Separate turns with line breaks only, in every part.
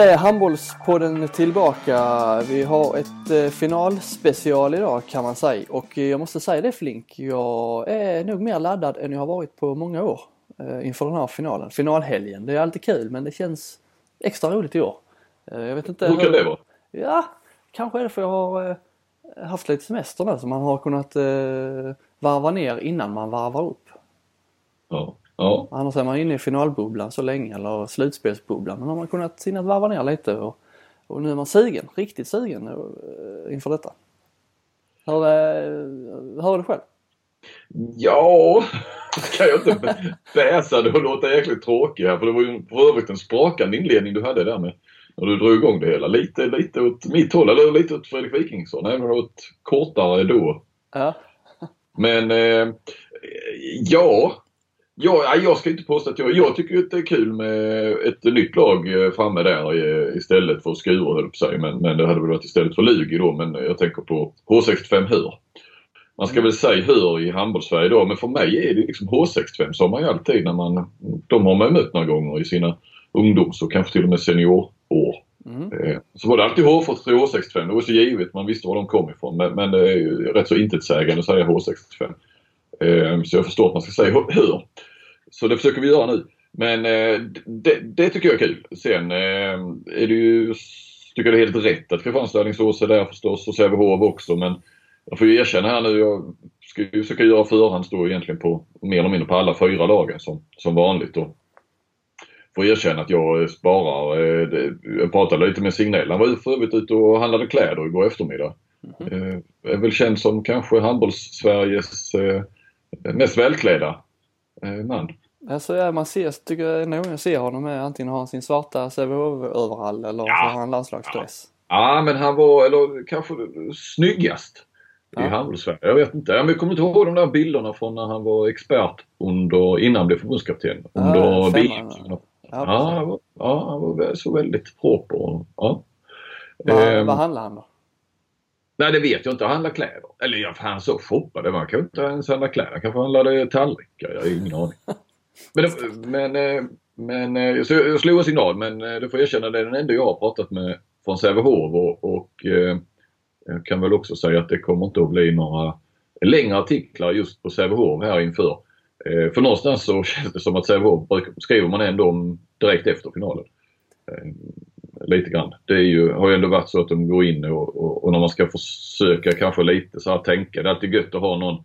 är Handbollspodden tillbaka. Vi har ett eh, finalspecial idag kan man säga och jag måste säga det Flink, jag är nog mer laddad än jag har varit på många år eh, inför den här finalen. Finalhelgen, det är alltid kul men det känns extra roligt i år.
Eh, jag vet inte hur kan det vara?
Ja, kanske är det för jag har haft lite semester nu så man har kunnat varva ner innan man varvar upp.
Ja. Ja.
Annars är man inne i finalbubblan så länge eller slutspelsbubblan. Men har man kunnat sinna varva ner lite och, och nu är man sugen, riktigt sugen uh, inför detta. Hur är det själv?
Ja, kan jag inte bäsa det och låta jäkligt tråkig här för det var ju för övrigt en sprakande inledning du hade där med när du drog igång det hela. Lite, lite åt mitt håll, eller lite åt Fredrik Wikingsson, även om det var ett kortare då.
Ja.
Men eh, ja, Ja, jag ska inte påstå att jag... Jag tycker att det är kul med ett nytt lag eh, framme där istället för Skuru höll på sig. Men, men det hade väl varit istället för Lugi då. Men jag tänker på H65 Hör. Man ska väl säga Hör i handbollssverige då. Men för mig är det liksom H65 som man ju alltid när man... De har man mött några gånger i sina ungdoms och kanske till och med seniorår. Mm. Eh, så var det alltid H43 och H65. Det var så givet. Man visste var de kom ifrån. Men, men det är ju rätt så intetsägande att säga H65. Eh, så jag förstår att man ska säga hör. Så det försöker vi göra nu. Men eh, det, det, tycker jag är kul. Sen eh, är det ju, tycker jag det är helt rätt att Kristianstad Alingsås är där förstås och Sävehof också men jag får ju erkänna här nu, jag ska ju försöka göra förhands då egentligen på mer eller mindre på alla fyra lagen som, som vanligt. Och får erkänna att jag sparar. Jag pratade lite med Signell. Han var för övrigt ute och handlade kläder igår eftermiddag. Mm. Är väl känd som kanske handbolls-Sveriges mest välklädda man.
Alltså ja, man ser, tycker jag nog jag ser honom med antingen har han sin svarta Sävehof-överall eller ja. så har han landslagsdress.
Ja. ja, men han var, eller kanske snyggast ja. i handbolls Jag vet inte. Jag kommer inte ihåg de där bilderna från när han var expert under, innan han blev förbundskapten. Under VM. Ja, ja, ja, han var så väldigt proper. Ja.
Vad, ehm, vad handlar han då?
Nej det vet jag inte. Han handlar kläder. Eller ja, han så shoppade. Man kan inte ens handla kläder. Han kanske handlade tallrikar. Jag har ingen aning. Men, men, eh, men eh, så jag slog en signal men eh, du får erkänna det är den enda jag har pratat med från Sävehof och, och jag kan väl också säga att det kommer inte att bli några längre artiklar just på Sävehof här inför. För någonstans så känns det som att Sävehof skriver man ändå om direkt efter finalen. Lite grann. Det är ju, har ju ändå varit så att de går in och, och, och när man ska försöka kanske lite så här tänka. Det är alltid gött att ha någon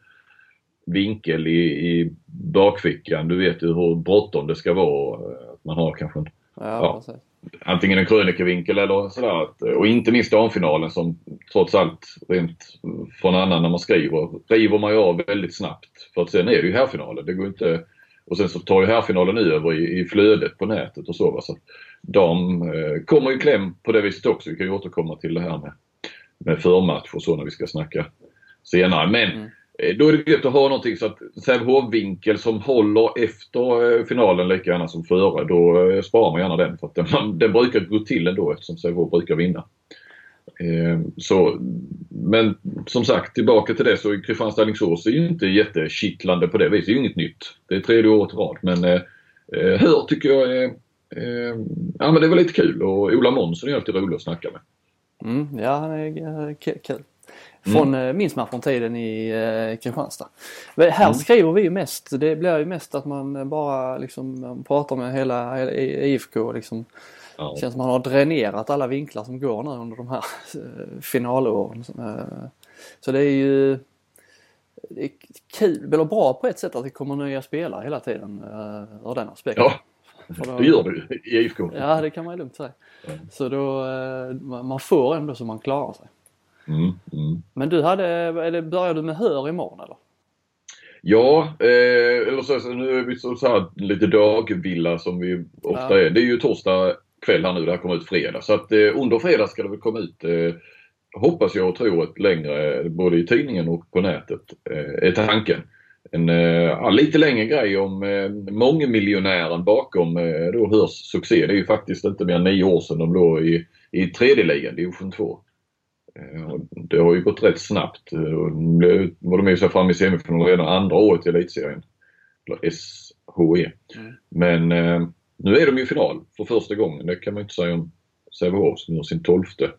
vinkel i, i bakfickan. Du vet ju hur bråttom det ska vara. Att man har kanske en,
ja, ja,
antingen en krönikevinkel eller sådär. Och inte minst damfinalen som trots allt rent från annan när man skriver river man ju av väldigt snabbt. För att sen är det ju härfinalen. Det går inte och sen så tar ju härfinalen över i, i flödet på nätet och så. Va? så de eh, kommer ju kläm på det viset också. Vi kan ju återkomma till det här med, med förmatch och så när vi ska snacka senare. Men mm. Eh, då är det gött att ha någonting så att Sävehof-vinkel som håller efter eh, finalen lika gärna som före. Då sparar man gärna den för att den, den brukar gå till ändå eftersom Sävehof brukar vinna. Så, men som sagt tillbaka till det så Kristianstad Alingsås är ju inte jättekittlande på det viset. Det är ju inget nytt. Det är tredje året i rad men eh, tycker jag är, ja men det var lite kul och Ola Månsson är alltid rolig att snacka med.
Mm, ja han är kul. Från, mm. Eh, minns man från tiden i eh, Kristianstad. Här mm. skriver vi mest, det blir ju mest att man bara liksom pratar med hela IFK liksom. Ja. Det känns som man har dränerat alla vinklar som går nu under de här eh, finalåren. Eh, så det är ju det är kul, eller bra på ett sätt att det kommer nya spelare hela tiden ur den aspekten.
Ja, då, det gör ju i IFK.
Ja, det kan man lugnt säga. Mm. Så då, man får ändå så man klarar sig.
Mm, mm.
Men du hade, eller börjar du med hör imorgon eller?
Ja, eh, eller så, så, nu är vi så, så här, lite dagvilla som vi ofta ja. är. Det är ju torsdag kväll här nu, det här kommer ut fredag. Så att eh, under fredag ska det väl komma ut, eh, hoppas jag och tror, ett längre, både i tidningen och på nätet, eh, är tanken. En eh, lite längre grej om eh, mångmiljonären bakom eh, då Hörs succé. Det är ju faktiskt inte mer än nio år sedan de låg i, i tredje ligan, division 2. Eh, det har ju gått rätt snabbt. Eh, nu var de ju så fram i semifinalen redan andra året i elitserien. Eller SHE. Mm. Men eh, nu är de ju i final för första gången. Det kan man ju inte säga om Sävehof som gör sin tolfte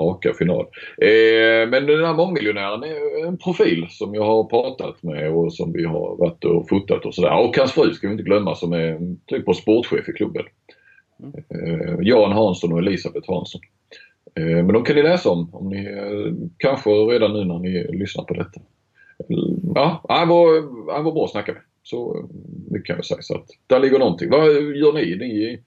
raka final. Eh, men den här mångmiljonären är en profil som jag har pratat med och som vi har varit och fotat och sådär. Och hans fru ska vi inte glömma som är typ på sportchef i klubben. Eh, Jan Hansson och Elisabeth Hansson. Eh, men de kan ni läsa om, om ni, eh, kanske redan nu när ni lyssnar på detta. Ja, han var, han var bra att snacka med. Så mycket kan jag säga. Så att där ligger någonting. Vad gör ni? ni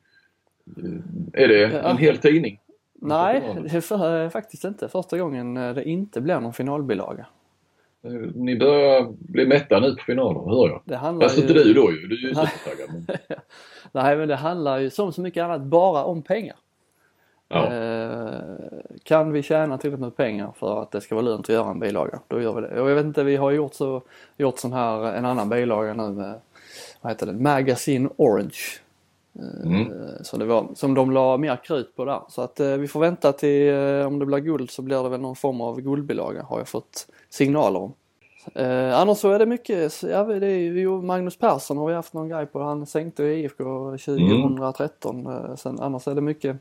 är det en hel tidning?
Nej, det är faktiskt inte första gången det inte blir någon finalbilaga.
Ni börjar bli mätta nu på finaler, hör jag. Det handlar Fast ju... inte du då ju, du är ju supertaggad. Men...
Nej men det handlar ju som så mycket annat bara om pengar. Ja. Eh, kan vi tjäna tillräckligt med pengar för att det ska vara lönt att göra en bilaga, då gör vi det. Och jag vet inte, vi har gjort så, gjort sån här, en annan bilaga nu med, vad heter det, Magazine Orange. Eh, mm. Så det var, som de la mer krut på där. Så att eh, vi får vänta till, om det blir guld så blir det väl någon form av guldbilaga har jag fått signaler om. Eh, annars så är det mycket, ja det är ju Magnus Persson har vi haft någon grej på. Han sänkte IFK 2013. Mm. Sen, annars är det mycket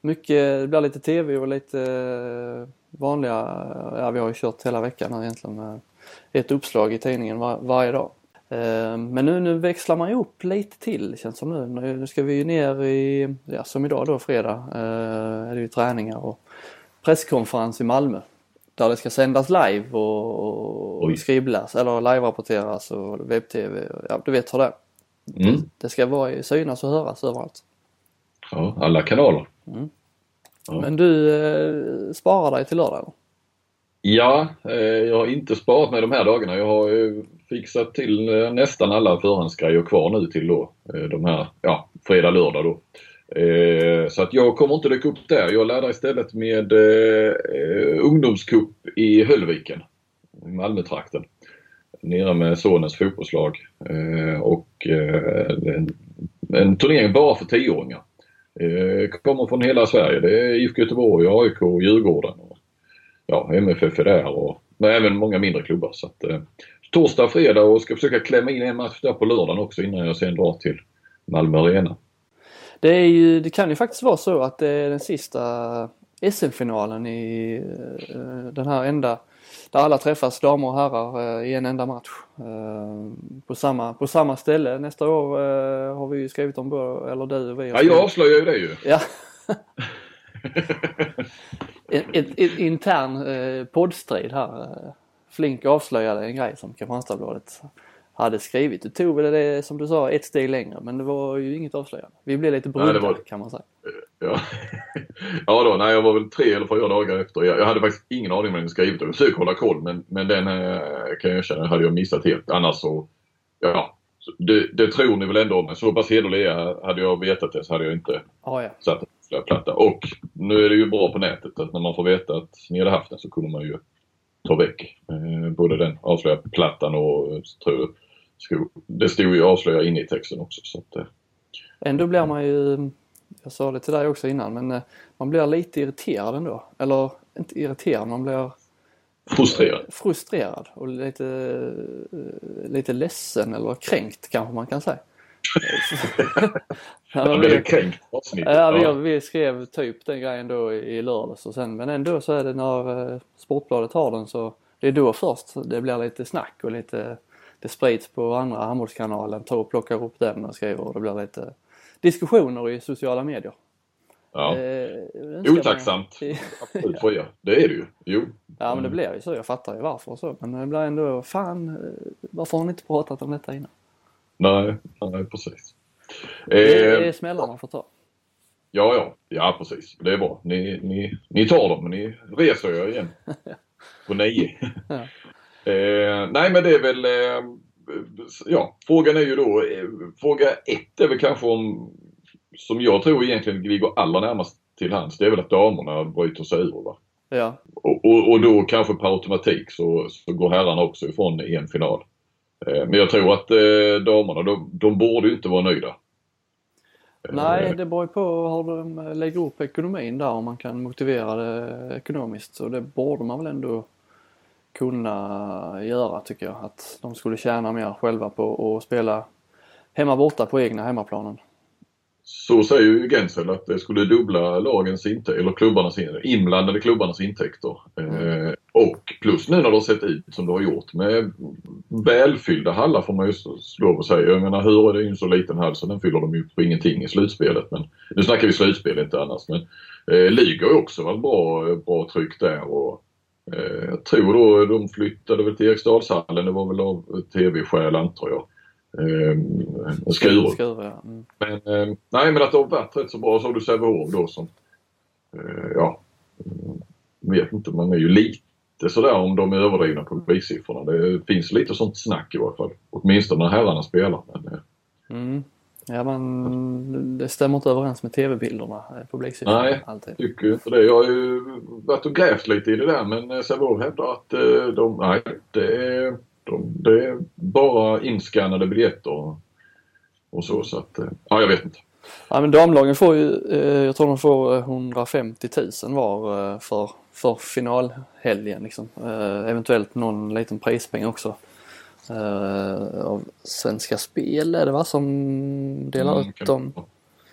mycket, det blir lite tv och lite eh, vanliga, ja vi har ju kört hela veckan här egentligen med ett uppslag i tidningen var, varje dag. Eh, men nu, nu växlar man ju upp lite till känns som nu. Nu ska vi ju ner i, ja som idag då fredag, eh, är det ju träningar och presskonferens i Malmö. Där det ska sändas live och, och skrivlas eller live-rapporteras och webb-tv. Ja, du vet hur det är. Mm. Det, ska vara synas och höras överallt.
Ja, alla kanaler. Mm.
Ja. Men du eh, sparar dig till lördag?
Ja, eh, jag har inte sparat mig de här dagarna. Jag har eh, fixat till eh, nästan alla förhandsgrejer kvar nu till då eh, de här, ja, fredag, lördag då. Eh, så att jag kommer inte dyka upp där. Jag laddar istället med ungdomscup i Höllviken, Malmötrakten. Nere med sonens fotbollslag och en, turnering bara för tioåringar. Kommer från hela Sverige. Det är IFK Göteborg, AIK, Djurgården och ja, MFF är där och men även många mindre klubbar. Så att, torsdag, fredag och ska försöka klämma in en match där på lördagen också innan jag sen drar till Malmö Arena.
Det, är ju, det kan ju faktiskt vara så att det är den sista SM-finalen i eh, den här enda där alla träffas, damer och herrar, eh, i en enda match. Eh, på samma, på samma ställe. Nästa år har vi ju skrivit om, eller du och vi.
Ja, jag avslöjar ju det ju.
Ja. en, en, en intern poddstrid här. Flink avslöjade en grej som Kristianstadsbladet hade skrivit. Du tog väl det som du sa ett steg längre men det var ju inget avslöjande. Vi blev lite brudda var... kan man säga.
Ja. ja då, nej jag var väl tre eller fyra dagar efter. Jag, jag hade faktiskt ingen aning om vad den skrivit. Jag försökte hålla koll men, men den eh, kan jag erkänna hade jag missat helt. Annars så, ja. Det, det tror ni väl ändå men så pass hederliga hade jag vetat det så hade jag inte
oh, ja.
satt en platta. Och nu är det ju bra på nätet att när man får veta att ni hade haft den så kunde man ju ta väck eh, både den avslöjarplattan och tror, det stod ju avslöja inne i texten också. Så att, eh.
Ändå blir man ju, jag sa det till dig också innan, men eh, man blir lite irriterad ändå. Eller inte irriterad, man blir
Frustrerad.
Frustrerad och lite, eh, lite ledsen eller kränkt kanske man kan säga.
ja, vi, kränkt.
Ja, vi, vi skrev typ den grejen då i lördags och sen men ändå så är det när Sportbladet har den så det är då först det blir lite snack och lite det sprids på andra handbollskanalen, tar och plockar upp den och skriver och det blir lite diskussioner i sociala medier.
Ja. Eh, Otacksamt. Absolut för er. Det är det ju. Jo.
Ja men det blir ju så. Jag fattar ju varför och så. Men det blir ändå, fan eh, varför har ni inte pratat om detta innan?
Nej, nej precis.
Det är eh, smällar man får ta.
Ja, ja, ja precis. Det är bra. Ni, ni, ni tar dem, men ni reser er igen. På nio. ja. Eh, nej men det är väl, eh, ja frågan är ju då, eh, fråga ett är väl kanske om, som jag tror egentligen vi går allra närmast till hands, det är väl att damerna bryter sig ur va?
Ja.
Och, och, och, då kanske på automatik så, så går herrarna också ifrån en final. Eh, men jag tror att eh, damerna, de, de borde ju inte vara nöjda.
Eh, nej, det beror ju på hur de lägger upp ekonomin där, om man kan motivera det ekonomiskt. Så det borde man väl ändå kunna göra tycker jag. Att de skulle tjäna mer själva på att spela hemma borta på egna hemmaplanen.
så säger ju Gensel att det skulle dubbla lagens intäkter, eller klubbarnas, inblandade klubbarnas intäkter. Mm. Eh, och plus nu när det har sett ut som det har gjort med välfyllda hallar får man ju lov att säga. Jag menar hur är det ju en så liten hall så den fyller de ju på ingenting i slutspelet. Men nu snackar vi slutspel inte annars. Men eh, Liga har också varit bra, bra tryck där. Och, eh, jag tror då de flyttade väl till Eriksdalshallen. Det var väl av TV-skäl antar jag eh, Skurup. Ja. Mm. Men, eh, nej men att det har varit rätt så bra. Så har du Sävehof då som, eh, ja, mm, vet inte, man är ju lite sådär om de är överdrivna på publiksiffrorna. Det finns lite sånt snack i varje fall. Åtminstone när herrarna spelar. Men, eh.
mm. Ja men det stämmer inte överens med TV-bilderna, eh, publiksiffrorna.
Nej, alltid. tycker inte det. Jag har ju varit och grävt lite i det där men eh, Sävehof hävdar att de, nej, det är de, det är bara inskannade biljetter och så. så att, ja, jag vet inte.
Ja, men damlagen får ju, eh, jag tror de får 150 000 var eh, för, för finalhelgen liksom. Eh, eventuellt någon liten prispeng också. Av Svenska Spel är det va som delar mm, ut dem.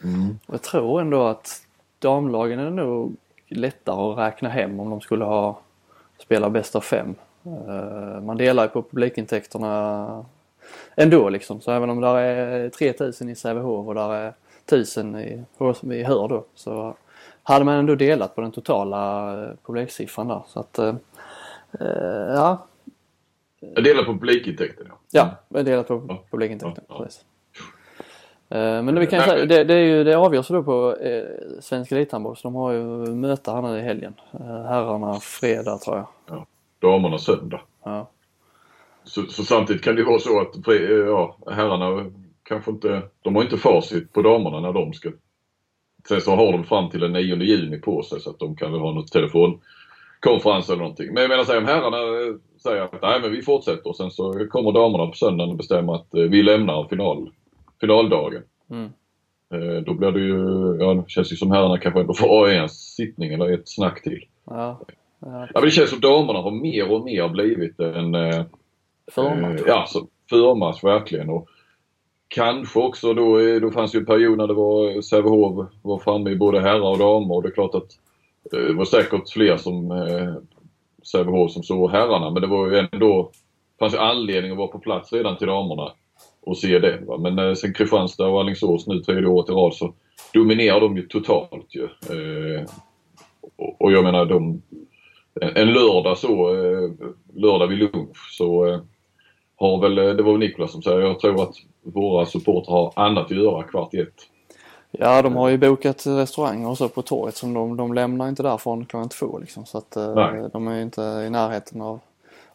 Mm. Och jag tror ändå att damlagen är nog lättare att räkna hem om de skulle ha spelat bäst av fem. Eh, man delar ju på publikintäkterna ändå liksom. Så även om det är 3000 i Sävehof och där är 1000 i, i Hör då så hade man ändå delat på den totala eh, publiksiffran där. Så att, eh, ja.
Jag delar på publikintäkterna?
Ja, jag delar på ja. publikintäkterna. Ja. Precis. Men det, vi kan säga, det, det, är ju, det avgörs då på eh, Svensk Elithandboll så de har ju möte här nu i helgen. herrarna fredag tror jag. Ja
damerna söndag.
Ja.
Så, så, samtidigt kan det vara så att ja, herrarna kanske inte, de har inte facit på damerna när de ska. Sen så har de fram till den 9 juni på sig så att de kan väl ha något telefonkonferens eller någonting. Men jag menar om herrarna säger att nej men vi fortsätter och sen så kommer damerna på söndagen och bestämmer att eh, vi lämnar final, finaldagen.
Mm.
Eh, då blir det ju, ja det känns ju som herrarna kanske ändå får en sittning eller ett snack till.
Ja.
Ja, men det känns som damerna har mer och mer blivit en eh,
förmatch.
Eh, ja, förmatch verkligen. Och kanske också då, eh, då fanns ju en period när det var Sävehof var framme i både herrar och damer och det är klart att eh, det var säkert fler som eh, Sävehof som såg herrarna men det var ju ändå, fanns ju anledning att vara på plats redan till damerna och se det. Va? Men eh, sen Kristianstad och Alingsås nu tredje året i rad så dominerar de ju totalt ju. Eh, och, och jag menar de en lördag så, eh, lördag vid lunch så eh, har väl, eh, det var väl Niklas som säger, jag tror att våra supportrar har annat att göra kvart i ett.
Ja, de har ju bokat restauranger och så på torget som de, de lämnar inte därifrån klockan två liksom. Så att Nej. de är inte i närheten av,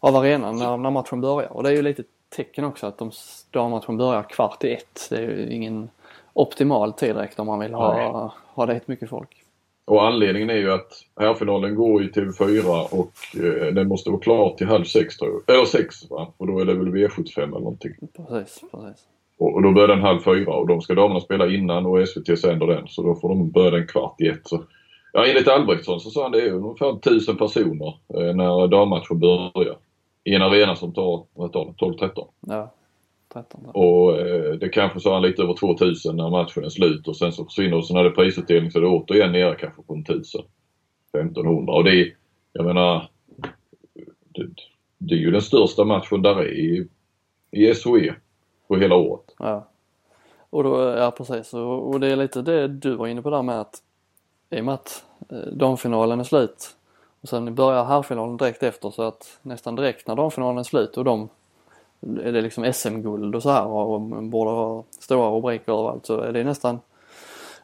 av arenan när, när matchen börjar. Och det är ju lite tecken också att de, dammatchen börjar kvart i ett. Det är ju ingen optimal tid direkt om man vill ha, ha dit mycket folk.
Och anledningen är ju att herrfinalen går i TV4 och eh, den måste vara klar till halv sex tror jag. Eller sex va? Och då är det väl V75 eller någonting.
Precis, precis.
Och, då börjar den halv fyra och de ska damerna spela innan och SVT sänder den så då får de börja den kvart i ett. Så, ja enligt Albrektsson så sa han det är ungefär tusen personer eh, när dammatchen börjar. I en arena som tar, vad tar 12-13.
Ja. 13.
Och eh, det kanske sa han lite över 2000 när matchen är slut och sen så försvinner och så när det är prisutdelning så är det återigen nere kanske på en 1000. 1500 och det är, jag menar, det, det är ju den största matchen där är i, i SOE på hela året.
Ja. Och då, ja precis och, det är lite det du var inne på där med att i och med att eh, damfinalen är slut och sen börjar herrfinalen direkt efter så att nästan direkt när damfinalen är slut och de är det liksom SM-guld och så här och borde ha stora rubriker överallt så är det nästan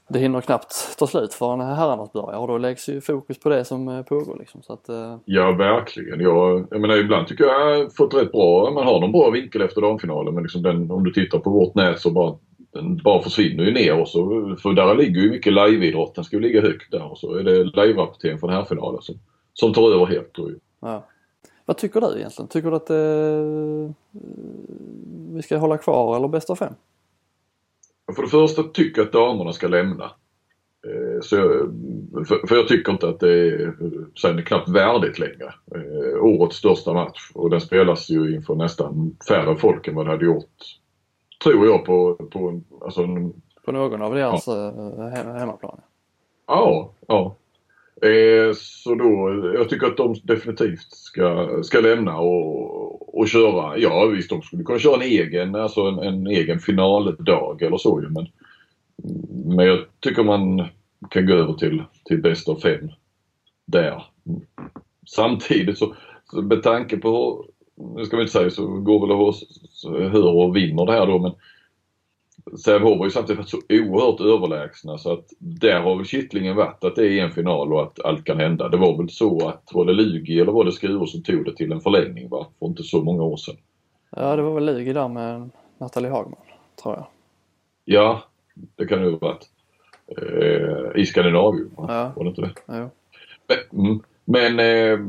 det hinner knappt ta slut förrän herrarnas börjar och då läggs ju fokus på det som eh, pågår liksom. Så att, uh...
Ja verkligen. Jag, jag menar ibland tycker jag jag har fått rätt bra, man har någon bra vinkel efter damfinalen men liksom den, om du tittar på vårt nät så bara den bara försvinner ju ner och så, för där ligger ju mycket liveidrott. Den ska ju ligga högt där och så är det live-rapportering från herrfinalen som, som tar över helt. Då.
Ja. Vad tycker du egentligen? Tycker du att eh, vi ska hålla kvar eller bästa av fem?
För det första tycker jag att damerna ska lämna. Eh, så jag, för, jag tycker inte att det är, sen är knappt värdigt längre. Eh, årets största match och den spelas ju inför nästan färre folk än vad det hade gjort, tror jag, på, på, alltså,
på någon av deras ja. hemmaplan.
Ja, ja. Eh, så då, jag tycker att de definitivt ska, ska lämna och, och köra. Ja visst, de skulle kunna köra en egen, alltså en, en egen finaldag eller så ju. Men, men jag tycker man kan gå över till, till bäst av fem där. Samtidigt så, så med tanke på, nu ska vi inte säga så går väl och hör och vinner det här då men Sävehof har ju samtidigt varit så oerhört överlägsna så att där har väl kittlingen varit att det är en final och att allt kan hända. Det var väl så att var det Lugi eller var det Skuru som tog det till en förlängning va? För inte så många år sedan.
Ja det var väl Lugi där med Nathalie Hagman tror jag.
Ja det kan det ha varit. Eh, I Skandinavien ja. var det inte det?
Ja.
Men, mm, men eh,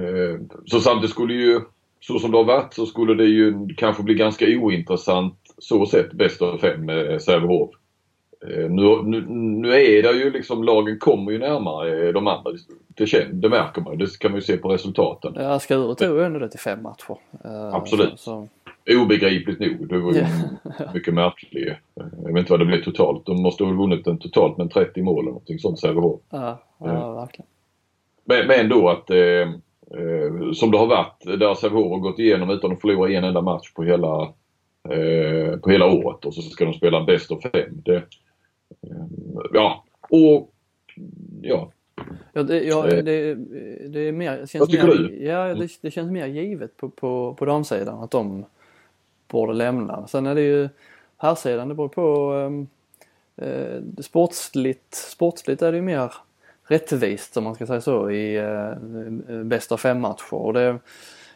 eh, så samtidigt skulle ju så som det har varit så skulle det ju kanske bli ganska ointressant så sett bäst av fem med Sävehof. Eh, nu, nu, nu, är det ju liksom, lagen kommer ju närmare de andra. Det, känner, det märker man Det kan man ju se på resultaten.
Ja, Skuru tog ju ändå det till fem matcher.
Eh, Absolut. Så, så. Obegripligt nog. Det var ju mycket märkligt. Jag vet inte vad det blev totalt. De måste ha vunnit den totalt med 30 mål eller någonting sånt Sävehof.
Ja, ja, verkligen.
Men, men då att eh, eh, som det har varit där Sävehof har gått igenom utan att förlora en enda match på hela, eh, på hela året och så ska de spela bäst av fem. Det, eh, ja, och ja.
Ja, det, ja, det, det är mer, känns
Vad tycker
mer,
du?
Ja, det, det, känns mer givet på, på, på damsidan att de borde lämna. Sen är det ju herrsidan, det beror på ehm, eh, sportsligt, sportsligt är det ju mer rättvist om man ska säga så i eh, bästa fem matcher. Och det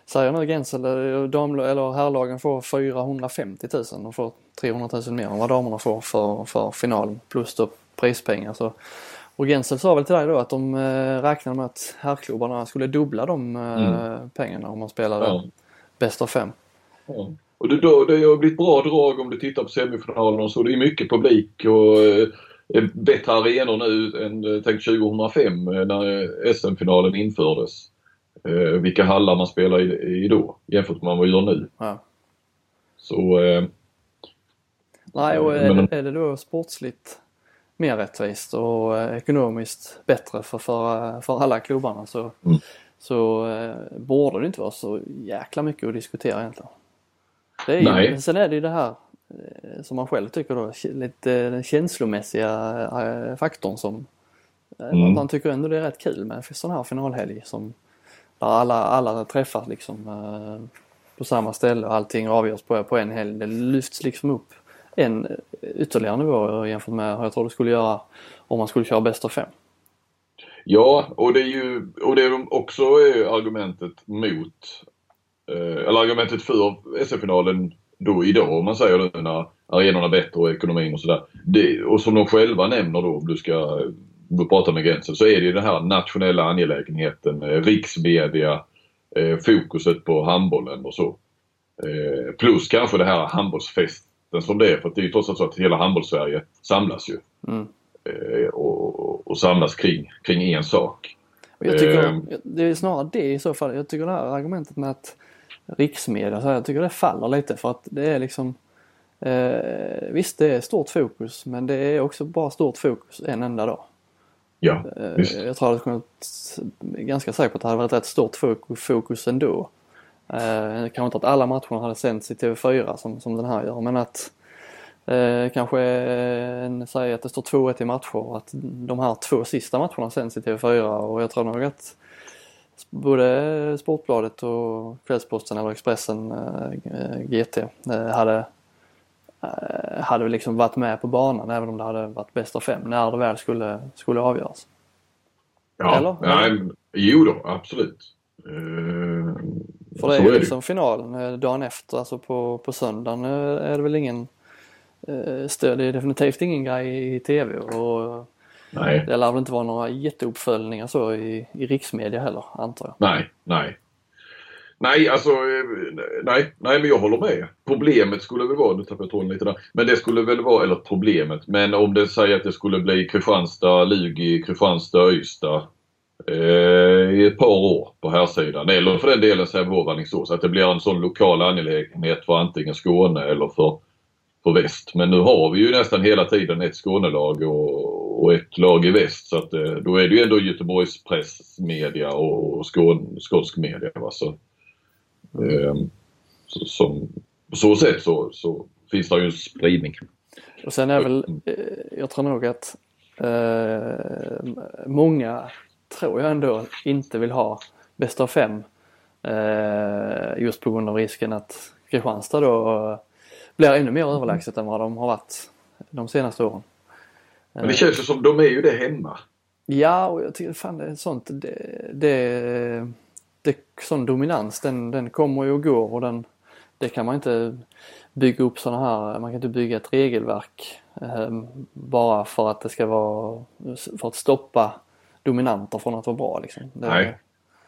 säger nu Gensel, eh, dam, eller herrlagen får 450 000 och får 300 000 mer än vad damerna får för, för finalen plus då prispengar. Så, och Gensel sa väl till dig då att de eh, räknade med att herrklubbarna skulle dubbla de eh, mm. pengarna om man spelade ja. bäst av fem.
Ja. Och det, då, det har blivit bra drag om du tittar på semifinalen och så. Det är mycket publik och eh, bättre arenor nu än tänk 2005 eh, när SM-finalen infördes. Eh, vilka hallar man spelar i, i då jämfört med vad man gör nu.
Ja.
Så... Eh,
Nej, och är, men, är det då sportsligt mer rättvist och eh, ekonomiskt bättre för, för, för alla klubbarna så, mm. så eh, borde det inte vara så jäkla mycket att diskutera egentligen. Det är ju, Nej. Sen är det ju det här Eh, som man själv tycker då, lite den känslomässiga eh, faktorn som eh, mm. man tycker ändå det är rätt kul med sån här finalhelg som där alla, alla träffas liksom eh, på samma ställe och allting avgörs på, på en helg. Det lyfts liksom upp en ytterligare nivå jämfört med hur jag tror det skulle göra om man skulle köra bäst av fem.
Ja, och det är ju och det är också är argumentet mot, eh, eller argumentet för SM-finalen då idag om man säger det när arenorna är bättre och ekonomin och sådär. Och som de själva nämner då om du ska prata med gränsen så är det ju den här nationella angelägenheten, eh, riksmedia, eh, fokuset på handbollen och så. Eh, plus kanske det här handbollsfesten som det är för det är ju trots allt så att hela handbollssverige samlas ju.
Mm.
Och, och, samlas kring, kring en sak.
Jag tycker, det är snarare det i så fall. Jag tycker det här argumentet med att riksmedia. Så jag tycker det faller lite för att det är liksom eh, Visst det är stort fokus men det är också bara stort fokus en enda dag.
Ja,
eh, visst. Jag tror att det ganska säker på att det hade varit rätt stort fokus ändå. Eh, kanske inte att alla matcherna hade sänts i TV4 som, som den här gör men att eh, kanske eh, säga att det står 2-1 i matcher och att de här två sista matcherna sänds i TV4 och jag tror nog att både Sportbladet och Kvällsposten eller Expressen eh, GT eh, hade hade liksom varit med på banan även om det hade varit bäst av fem när det väl skulle, skulle avgöras.
Ja, eller? Nej, jo då, absolut. Uh,
För det är ju liksom finalen dagen efter, alltså på, på söndagen är det väl ingen stöd, det är definitivt ingen grej i TV och
Nej.
Det lär väl inte vara några jätteuppföljningar så i, i riksmedia heller antar jag.
Nej, nej. Nej, alltså eh, nej, nej men jag håller med. Problemet skulle väl vara, nu tappade jag tråden lite där, men det skulle väl vara, eller problemet, men om det säger att det skulle bli Kristianstad, Lugi, Kristianstad, Ystad eh, i ett par år på här sidan eller för den delen Sävehof, Alingsås. Att det blir en sån lokal angelägenhet för antingen Skåne eller för, för väst. Men nu har vi ju nästan hela tiden ett Skånelag och, och ett lag i väst. Så att, eh, då är det ju ändå Göteborgs pressmedia och skån, skånsk media. Va? Så, eh, så, som, på så sätt så, så finns det ju en spridning.
Och sen är väl, jag tror nog att eh, många tror jag ändå inte vill ha bäst av fem. Eh, just på grund av risken att Kristianstad då blir ännu mer överlägset än vad de har varit de senaste åren.
Men det känns ju som de är ju det hemma.
Ja, och jag tycker fan det är sånt. Det, det, det, sån dominans den, den kommer ju och går och den, det kan man inte bygga upp sådana här, man kan inte bygga ett regelverk eh, bara för att det ska vara, för att stoppa dominanter från att vara bra liksom. Det,
Nej.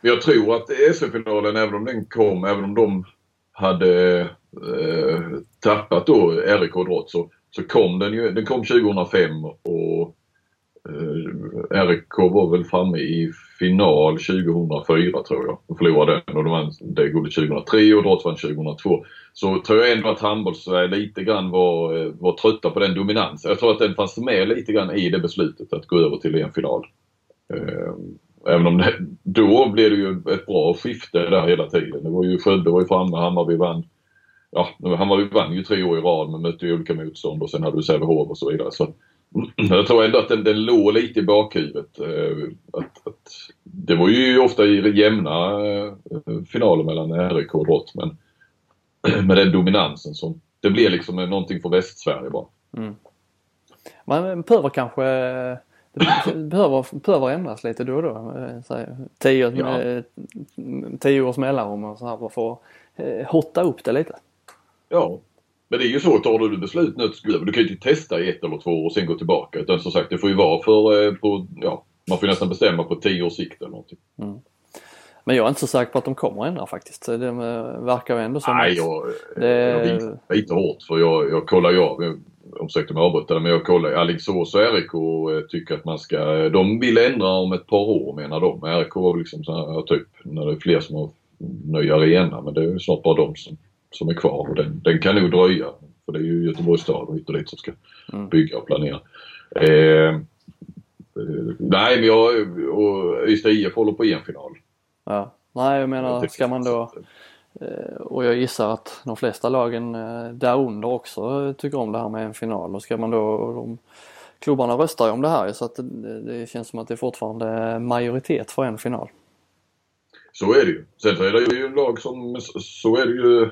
Jag tror att SM-finalen, även om den kom, även om de hade eh, tappat då RIK Drott så, så kom den ju, den kom 2005 och eh, RIK var väl framme i final 2004 tror jag. De förlorade den och de vann det guldet 2003 och Drott vann 2002. Så tror jag ändå att handbolls lite grann var, eh, var trötta på den dominansen. Jag tror att den fanns med lite grann i det beslutet att gå över till en final. Ehm, även om det, då blev det ju ett bra skifte där hela tiden. Det var ju Skövde var ju framme, Hammarby vann. Ja, Hammarby vann ju tre år i rad men mötte ju olika motstånd och sen hade du Sävehof och så vidare. Så jag tror ändå att den, den låg lite i bakhuvudet. Eh, att, att, det var ju ofta i jämna eh, finaler mellan RIK och Drott men med den dominansen som det blir liksom någonting för Västsverige bara. Mm.
Man behöver kanske det behöver, behöver ändras lite då och då. Tio, ja. tio års mellanrum och så här för att eh, hotta upp det lite.
Ja, men det är ju så, tar du beslut nu du kan ju inte testa i ett eller två år och sen gå tillbaka. Utan som sagt det får ju vara för, eh, på, ja, man får nästan bestämma på tio års sikt eller någonting. Mm.
Men jag är inte så säker på att de kommer att ändra faktiskt. Det verkar ju ändå som
Nej, jag, det... jag lite hårt för jag, jag kollar ju av ursäkta mig avbryta men jag kollar Alingsås och RIK eh, tycker att man ska, de vill ändra om ett par år menar de. RIK var liksom så här, typ när det är fler som har ny arena men det är snart bara de som, som är kvar och den, den kan nog dröja. För det är ju Göteborgs stad och hit och dit som ska mm. bygga och planera. Eh, eh, nej men jag och Ystad IF håller på en final.
Ja. Nej jag menar ska man då Eh, och jag gissar att de flesta lagen eh, därunder också tycker om det här med en final och ska man då, de, klubbarna röstar ju om det här så att det, det, känns som att det är fortfarande majoritet för en final.
Så är det ju. Sen så är det ju en lag som, så är det ju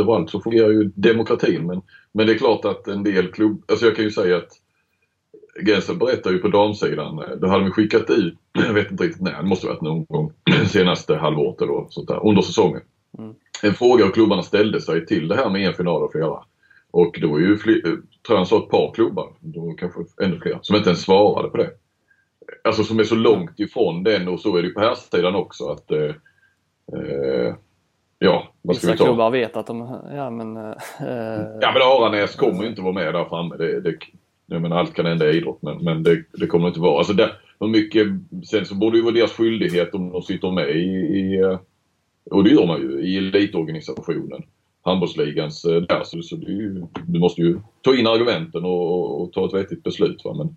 överallt så fungerar ju demokratin men, men det är klart att en del klubb, alltså jag kan ju säga att Gensen berättar ju på damsidan, eh, då hade vi skickat ut, jag vet inte riktigt när, det måste varit någon gång senaste halvåret eller sånt där, under säsongen. Mm. En fråga och klubbarna ställde sig till det här med en final och flera. Och det var ju, fler, tror jag han sa ett par klubbar, då kanske ännu fler, som inte ens svarade på det. Alltså som är så långt ifrån den och så är det på här sidan också att eh, eh, Ja,
vad ska Vissa vi ta? klubbar vet att de, ja men... Eh,
ja men Aranäs kommer ju inte vara med där framme. Det, det, jag menar allt kan hända i idrott men, men det, det kommer inte vara. Alltså det, mycket, sen så borde det ju vara deras skyldighet om de sitter med i, i eh, och det gör man ju i elitorganisationen. Handbollsligans eh, där. Så, så ju, du måste ju ta in argumenten och, och, ta ett vettigt beslut. Va? Men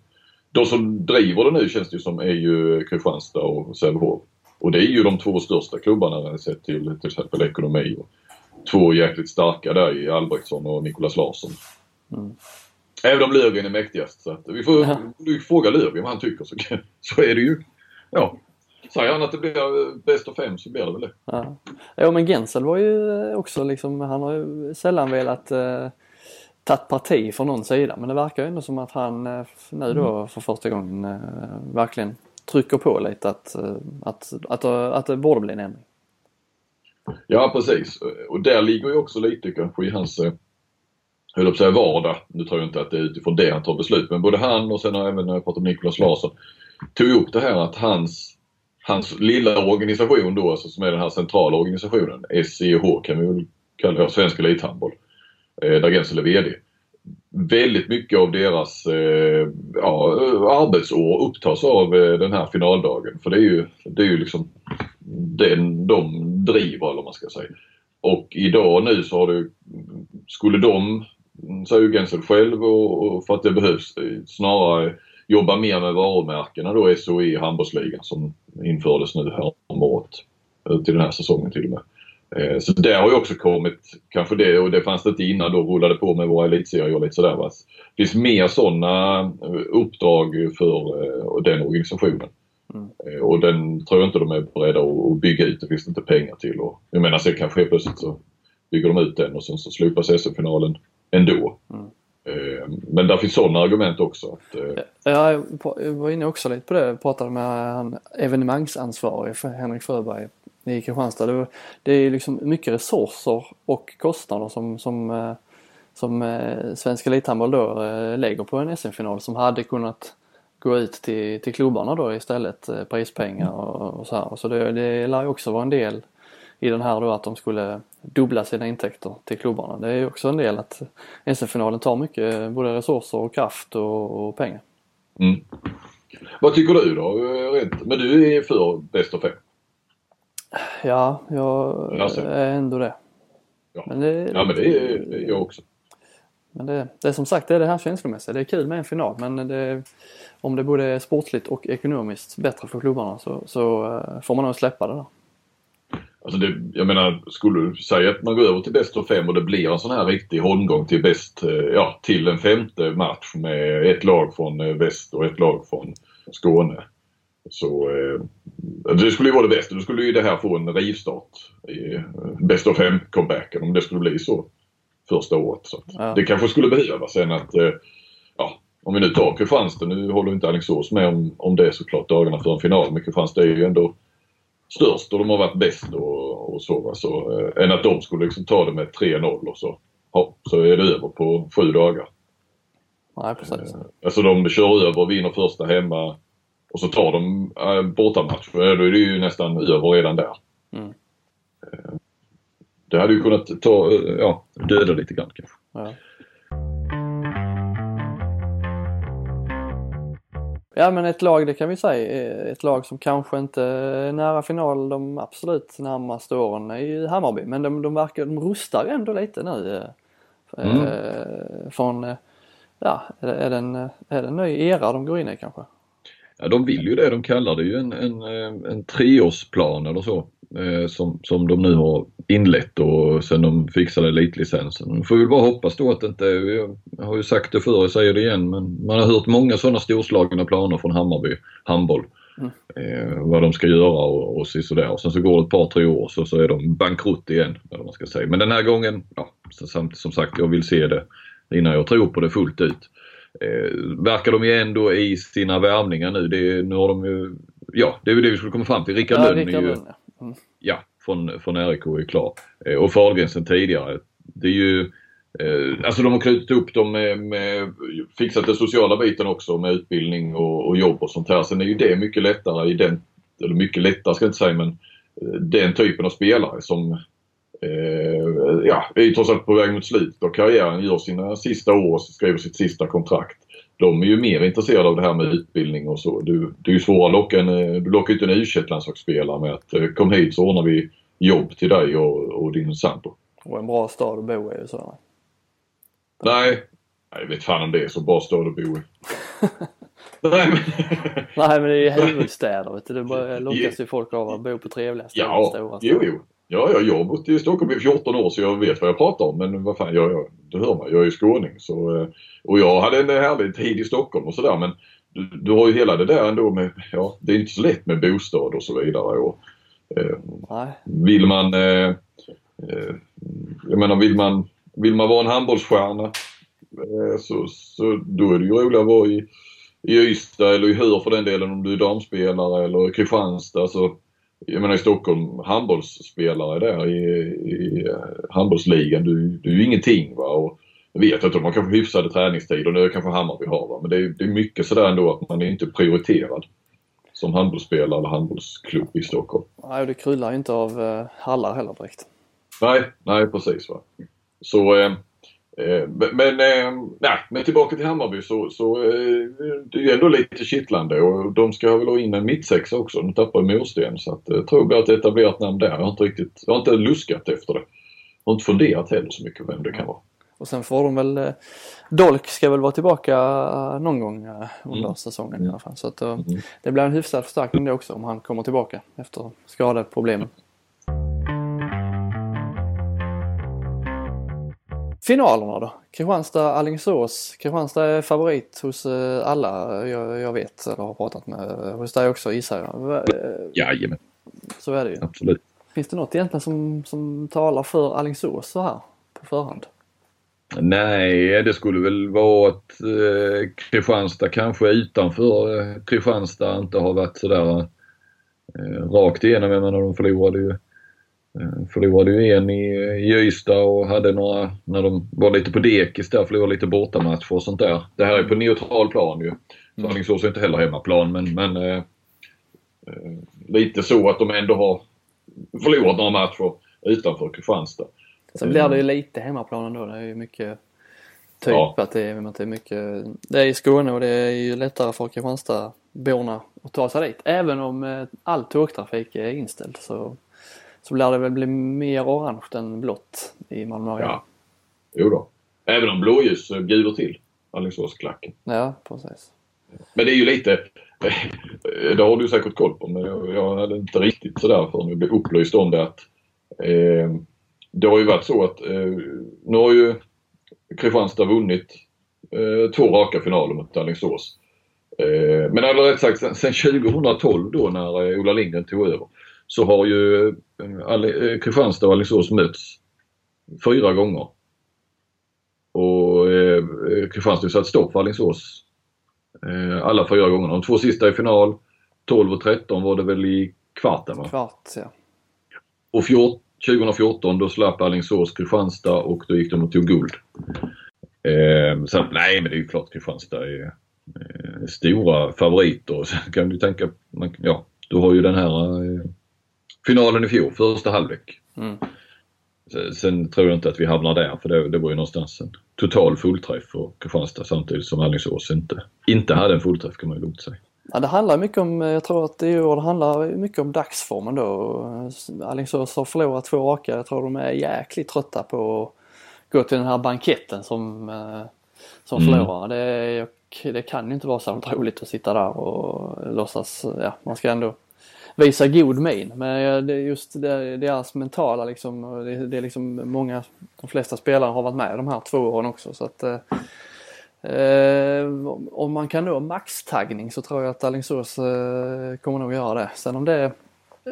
de som driver det nu känns det ju som är ju Kristianstad och Sävehof. Och det är ju de två största klubbarna sett till till exempel ekonomi. Och två jäkligt starka där i Albrektsson och Nikolas Larsson. Mm. Även om Löfgren är mäktigast. Så att vi får ja. fråga Löfgren vad han tycker så, så är det ju. Ja, Säger han att det blir bäst av fem så blir det väl det. Ja,
ja men Gensel var ju också liksom, han har ju sällan velat eh, tagit parti för någon sida men det verkar ju ändå som att han eh, nu då mm. för första gången eh, verkligen trycker på lite att, eh, att, att, att, det borde bli en ändring.
Ja precis och där ligger ju också lite kanske i hans höll på säga vardag. Nu tror jag inte att det är utifrån det han tar beslut men både han och sen även när jag pratade med Niklas Larsson tog upp det här att hans hans lilla organisation då, alltså, som är den här centrala organisationen, SEH kan vi väl kalla det, Svensk Elithandboll, eh, där Gensel är VD. Väldigt mycket av deras eh, ja, arbetsår upptas av eh, den här finaldagen. För det är ju, det är ju liksom den de driver eller vad man ska säga. Och idag nu så har du, skulle de säger Gensel själv och, och för att det behövs eh, snarare jobba mer med varumärkena då SOE handbollsligan som infördes nu här om året. Eh, till den här säsongen till och med. Eh, så det har ju också kommit, kanske det, och det fanns det inte innan då, rullade på med våra elitserier och lite sådär. Va? Det finns mer sådana eh, uppdrag för eh, den organisationen. Mm. Och den tror jag inte de är beredda att bygga ut. Det finns inte pengar till. Och jag menar sen kanske plötsligt så bygger de ut den och sen så slopas SM-finalen ändå. Mm. Men där finns sådana argument också. Att,
ja, jag var inne också lite på det. Jag pratade med han evenemangsansvarig för Henrik Fröberg i Kristianstad. Det, det är liksom mycket resurser och kostnader som, som, eh, som eh, Svenska Elithandboll då eh, lägger på en SM-final som hade kunnat gå ut till, till klubbarna då istället, prispengar och, och så här. Så det, det lär ju också vara en del i den här då att de skulle dubbla sina intäkter till klubbarna. Det är ju också en del att SM-finalen tar mycket både resurser och kraft och, och pengar.
Mm. Vad tycker du då? Men du är för bäst av fem?
Ja, jag alltså. är ändå det.
Ja, men det, ja, men det är jag också.
Men det, det är som sagt det är det här känslomässiga. Det är kul med en final men det, om det både är sportsligt och ekonomiskt bättre för klubbarna så, så eh, får man nog släppa det där.
Alltså det, jag menar, skulle du säga att man går över till bäst av fem och det blir en sån här riktig holmgång till bäst, eh, ja till en femte match med ett lag från eh, väst och ett lag från Skåne. Så eh, det skulle ju vara det bästa. Då skulle ju det här få en rivstart i eh, bäst av fem comebacken om det skulle bli så första året. Så ja. Det kanske skulle behövas sen att, eh, ja, om vi nu tar Kristianstad, nu håller inte Alingsås med om, om det såklart dagarna för en final, men Kristianstad är ju ändå störst och de har varit bäst och, och så. så äh, än att de skulle liksom ta det med 3-0 och så, ja, så är det över på sju dagar.
Nej, precis.
Alltså de kör över och vinner första hemma och så tar de äh, bortamatch, då är det ju nästan över redan där. Mm. Eh, det hade ju kunnat ta, eh, ja, döda lite grann kanske. Ja.
Ja men ett lag, det kan vi säga, ett lag som kanske inte är nära final de absolut närmaste åren är ju Hammarby. Men de, de verkar, de rustar ändå lite nu. Eh, mm. Eh, från, ja, är, det en, är det en ny era de går in i kanske?
Ja, de vill ju det. De kallar det ju en, en, eh, en treårsplan eller så. Eh, som, som de nu har inlett och sen de fixade elitlicensen. Får väl bara hoppas då att det inte, jag har ju sagt det förr, jag säger det igen, men man har hört många sådana storslagna planer från Hammarby handboll. Mm. Eh, vad de ska göra och, och sådär. Och sen så går det ett par, tre år så, så är de bankrutt igen. Eller man ska säga. Men den här gången, ja, samtidigt som sagt, jag vill se det innan jag tror på det fullt ut verkar de ju ändå i sina värvningar nu. Det, nu har de ju, ja det är det vi skulle komma fram till. Rickard ja, Lönn är ju, Lund, ja. Mm. ja, från, från RIK är klar. Eh, och Fahlgren sen tidigare. Det är ju, eh, alltså de har knutit upp dem med, med, fixat den sociala biten också med utbildning och, och jobb och sånt här. Sen är ju det mycket lättare i den, eller mycket lättare ska jag inte säga men eh, den typen av spelare som eh, ja, är ju trots allt på väg mot slutet av karriären, gör sina sista år och skriver sitt sista kontrakt. De är ju mer intresserade av det här med utbildning och så. Du, det är ju svårare att locka en, du lockar inte en u landslagsspelare med att eh, kom hit så ordnar vi jobb till dig och, och din sambo.
Och en bra stad att bo i och så.
Nej, jag vet fan om det är så bra stad att bo i.
Nej men... Nej men det är ju huvudstäder vet du. Det lockas ju folk av att bo på trevliga ställen.
Ja, stora jo, jo. Ja, ja, jag har bott i Stockholm i 14 år så jag vet vad jag pratar om. Men vad fan, jag, jag, du hör mig, jag är ju skåning. Så, eh, och jag hade en härlig tid i Stockholm och sådär men du, du, har ju hela det där ändå med, ja det är inte så lätt med bostad och så vidare. Och, eh, vill man, eh, eh, jag menar vill man, vill man vara en handbollsstjärna eh, så, så då är det ju roligare att vara i, i Ystad eller i Hör för den delen om du är damspelare eller Kristianstad. Så, jag menar i Stockholm, handbollsspelare där i, i handbollsligan, du, du är ju ingenting va. Och jag vet inte om man kanske hyfsade träningstid och det kanske Hammarby har va. Men det är, det är mycket sådär ändå att man är inte prioriterad som handbollsspelare eller handbollsklubb i Stockholm.
Nej, det kryllar inte av uh, hallar heller direkt.
Nej, nej precis va. Så eh, Eh, men, eh, nej, men tillbaka till Hammarby så, så eh, det är ändå lite kittlande och de ska väl ha in en mittsexa också. De tappar ju Morsten så att, jag tror jag att ett etablerat namn där. Jag har inte riktigt, jag har inte luskat efter det. Jag har inte funderat heller så mycket vem det kan vara.
Och sen får de väl, eh, Dolk ska väl vara tillbaka någon gång under
Mm.
säsongen i alla fall. Så att,
Mm.
det blir en hyfsad förstärkning det också om han kommer tillbaka efter skadeproblemen. Finalerna då? Kristianstad-Alingsås. Kristianstad är favorit hos eh, alla jag, jag vet eller har pratat med. Hos dig också gissar jag.
Jajamän,
Så är det ju.
absolut.
Finns det något egentligen som, som talar för Alingsås så här på förhand?
Nej, det skulle väl vara att eh, Kristianstad kanske utanför eh, Kristianstad inte har varit sådär eh, rakt igenom. Jag menar de förlorade ju, förlorade ju en i, i Ystad och hade några när de var lite på dekis där, förlorade lite bortamatcher och sånt där. Det här är på neutral plan ju. Så
Mm.
Alingsås är inte heller hemmaplan men, men eh, eh, lite så att de ändå har förlorat några matcher utanför Kristianstad.
Sen blir det ju lite hemmaplan ändå. Det är ju mycket typ
Ja.
att det är, att det är mycket. Det är i Skåne och det är ju lättare för Kristianstadborna att ta sig dit. Även om eh, all tågtrafik är inställd så, så lär det väl bli mer orange än blått i Malmö Arena.
Ja. Jo då. Även om blåljus eh, bjuder till Alingsåsklacken.
ja, precis.
Men det är ju lite, det har du säkert koll på men jag, jag hade inte riktigt sådär förrän jag blev upplyst om det att eh, det har ju varit så att eh, nu har ju Kristianstad vunnit eh, två raka finaler mot Alingsås. Eh, men eller rätt sagt sen, sen 2012 då när eh, Ola Lindgren tog över så har ju eh, eh, Kristianstad och Alingsås mötts fyra gånger. Och eh, Kristianstad har satt stopp för Alingsås eh, alla fyra gångerna. De två sista i final, 12 och 13 var det väl i kvarten va?
Kvart ja.
Och fjort, 2014 då slapp Alingsås Kristianstad och då gick de och tog guld. Eh, så nej men det är ju klart Kristianstad är eh, stora favoriter. Och Sen kan du tänka, man, ja du har ju den här eh, finalen i fjol, första halvlek.
Mm.
Sen- Sen tror jag inte att vi hamnar där för det, det var ju någonstans en total fullträff för Kristianstad samtidigt som Alingsås inte, inte hade en fullträff kan man ju lugnt säga.
Ja, det handlar mycket om, jag tror att i år det handlar mycket om dagsformen då. Alingsås har förlorat två raka. Jag tror de är jäkligt trötta på att gå till den här banketten som, eh, som
Mm.
förlorar. Det, det kan ju inte vara särskilt roligt att sitta där och låtsas, ja man ska ändå visa god min. Men det just det, deras alltså mentala liksom, det, det är liksom många, de flesta spelare har varit med de här två åren också så att eh, om man kan nå maxtaggning så tror jag att Alingsås eh, kommer nog göra det. Sen om det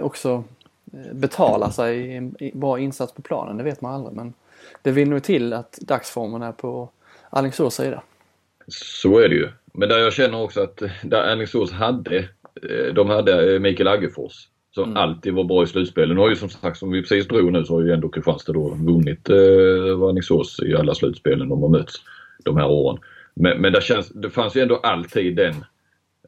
också eh, betalar sig i en bra insats på planen, det vet man aldrig. Men det vill nog till att dagsformen är på Alingsås sida.
Så är det ju. Men där jag känner också att där Alingsås hade, de hade eh, Mikael Aggefors som
Mm.
alltid var bra i slutspelen. Nu har ju som sagt, som vi precis drog nu så har ju ändå Kristianstad då vunnit eh, Alingsås i alla slutspelen de har mötts de här åren. Men, men det, känns, det fanns ju ändå alltid den,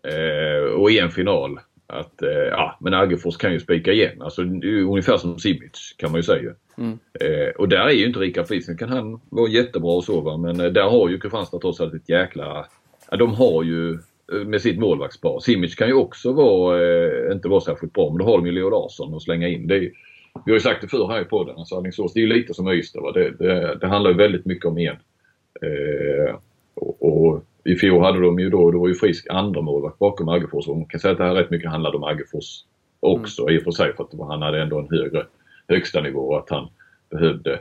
eh, och i en final, att eh, ja, men Aggefors kan ju spika igen. Alltså ungefär som Simic kan man ju säga.
Mm.
Eh, och där är ju inte Rickard Friesen, kan han vara jättebra och så va? men eh, där har ju Kristianstad trots allt ett jäkla... Ja, de har ju eh, med sitt målvaktspar. Simic kan ju också vara, eh, inte vara särskilt bra men då har de ju Leo Larsson att slänga in. Det är, vi har ju sagt det förr här i podden, alltså Alingsås det är ju lite som Ystad. Det, det, det handlar ju väldigt mycket om en. Eh, och, och i fjol hade de ju då, det var ju Frisk andra målvakt bakom Aggefors man kan säga att det här rätt mycket handlade om Aggefors också i och för sig för att han hade ändå en högre högsta nivå och att han behövde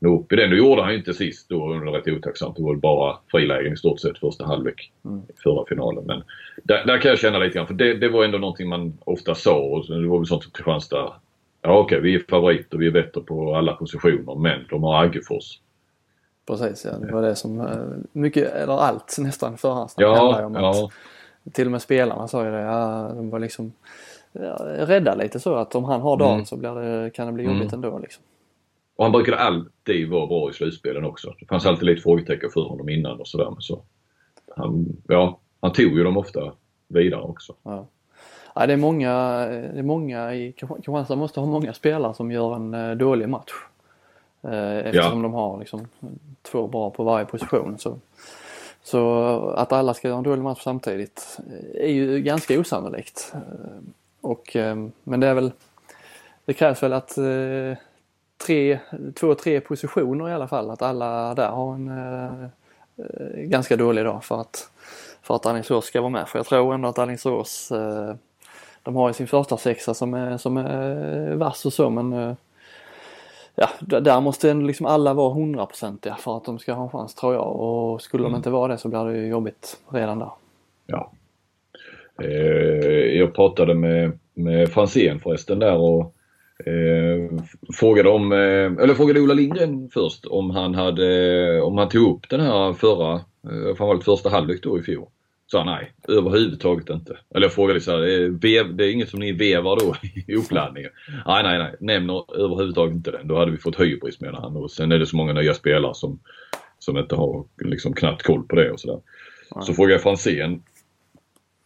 nå upp i den. Det gjorde han ju inte sist då under rätt otacksamt. Det var bara frilägen i stort sett första halvlek i förra finalen. Men där, där kan jag känna lite grann för det, det var ändå någonting man ofta sa och det var väl sånt som Kristianstad. Ja okej, vi är favoriter, vi är bättre på alla positioner men de har Aggefors.
Precis ja, det var det som eh, mycket, eller allt nästan förhandsnack
Ja,
handlar ju om att
ja.
till och med spelarna sa ju det. Ja, de var liksom ja, rädda lite så att om han har dagen
Mm.
så det, kan det bli jobbigt ändå liksom.
Och han brukade alltid vara bra i slutspelen också. Det fanns alltid lite frågetecken för honom innan och sådär. Så, han, ja, han tog ju dem ofta vidare också.
Ja. Ja, det är många, det är många i Kristianstad måste ha många spelare som gör en eh, dålig match. Eh, eftersom de har liksom två bra på varje position. Så, så att alla ska göra en dålig match samtidigt är ju ganska osannolikt. Eh, och, eh, men det är väl, det krävs väl att eh, tre, två, tre positioner i alla fall, att alla där har en eh, eh, ganska dålig dag för att, för att Alingsås ska vara med. För jag tror ändå att Alingsås eh, de har ju sin första sexa som är, som är vass och så men eh, ja, där måste liksom alla vara hundraprocentiga för att de ska ha en chans tror jag och skulle de inte vara det så blir det ju jobbigt redan där.
Ja. Eh, jag pratade med, med Franzén förresten där och eh, frågade om, eh, eller frågade Ola Lindgren först om han hade, om han tog upp den här förra, eh, framförallt första halvlek då i fjol. Sa han nej, överhuvudtaget inte. Eller jag frågade så här, det är inget som ni vevar då i uppladdningen? Nej, nej, nej, nämner överhuvudtaget inte den. Då hade vi fått hybris menar han och sen är det så många nya spelare som, som inte har liksom knappt koll på det och sådär. Så frågade jag Franzén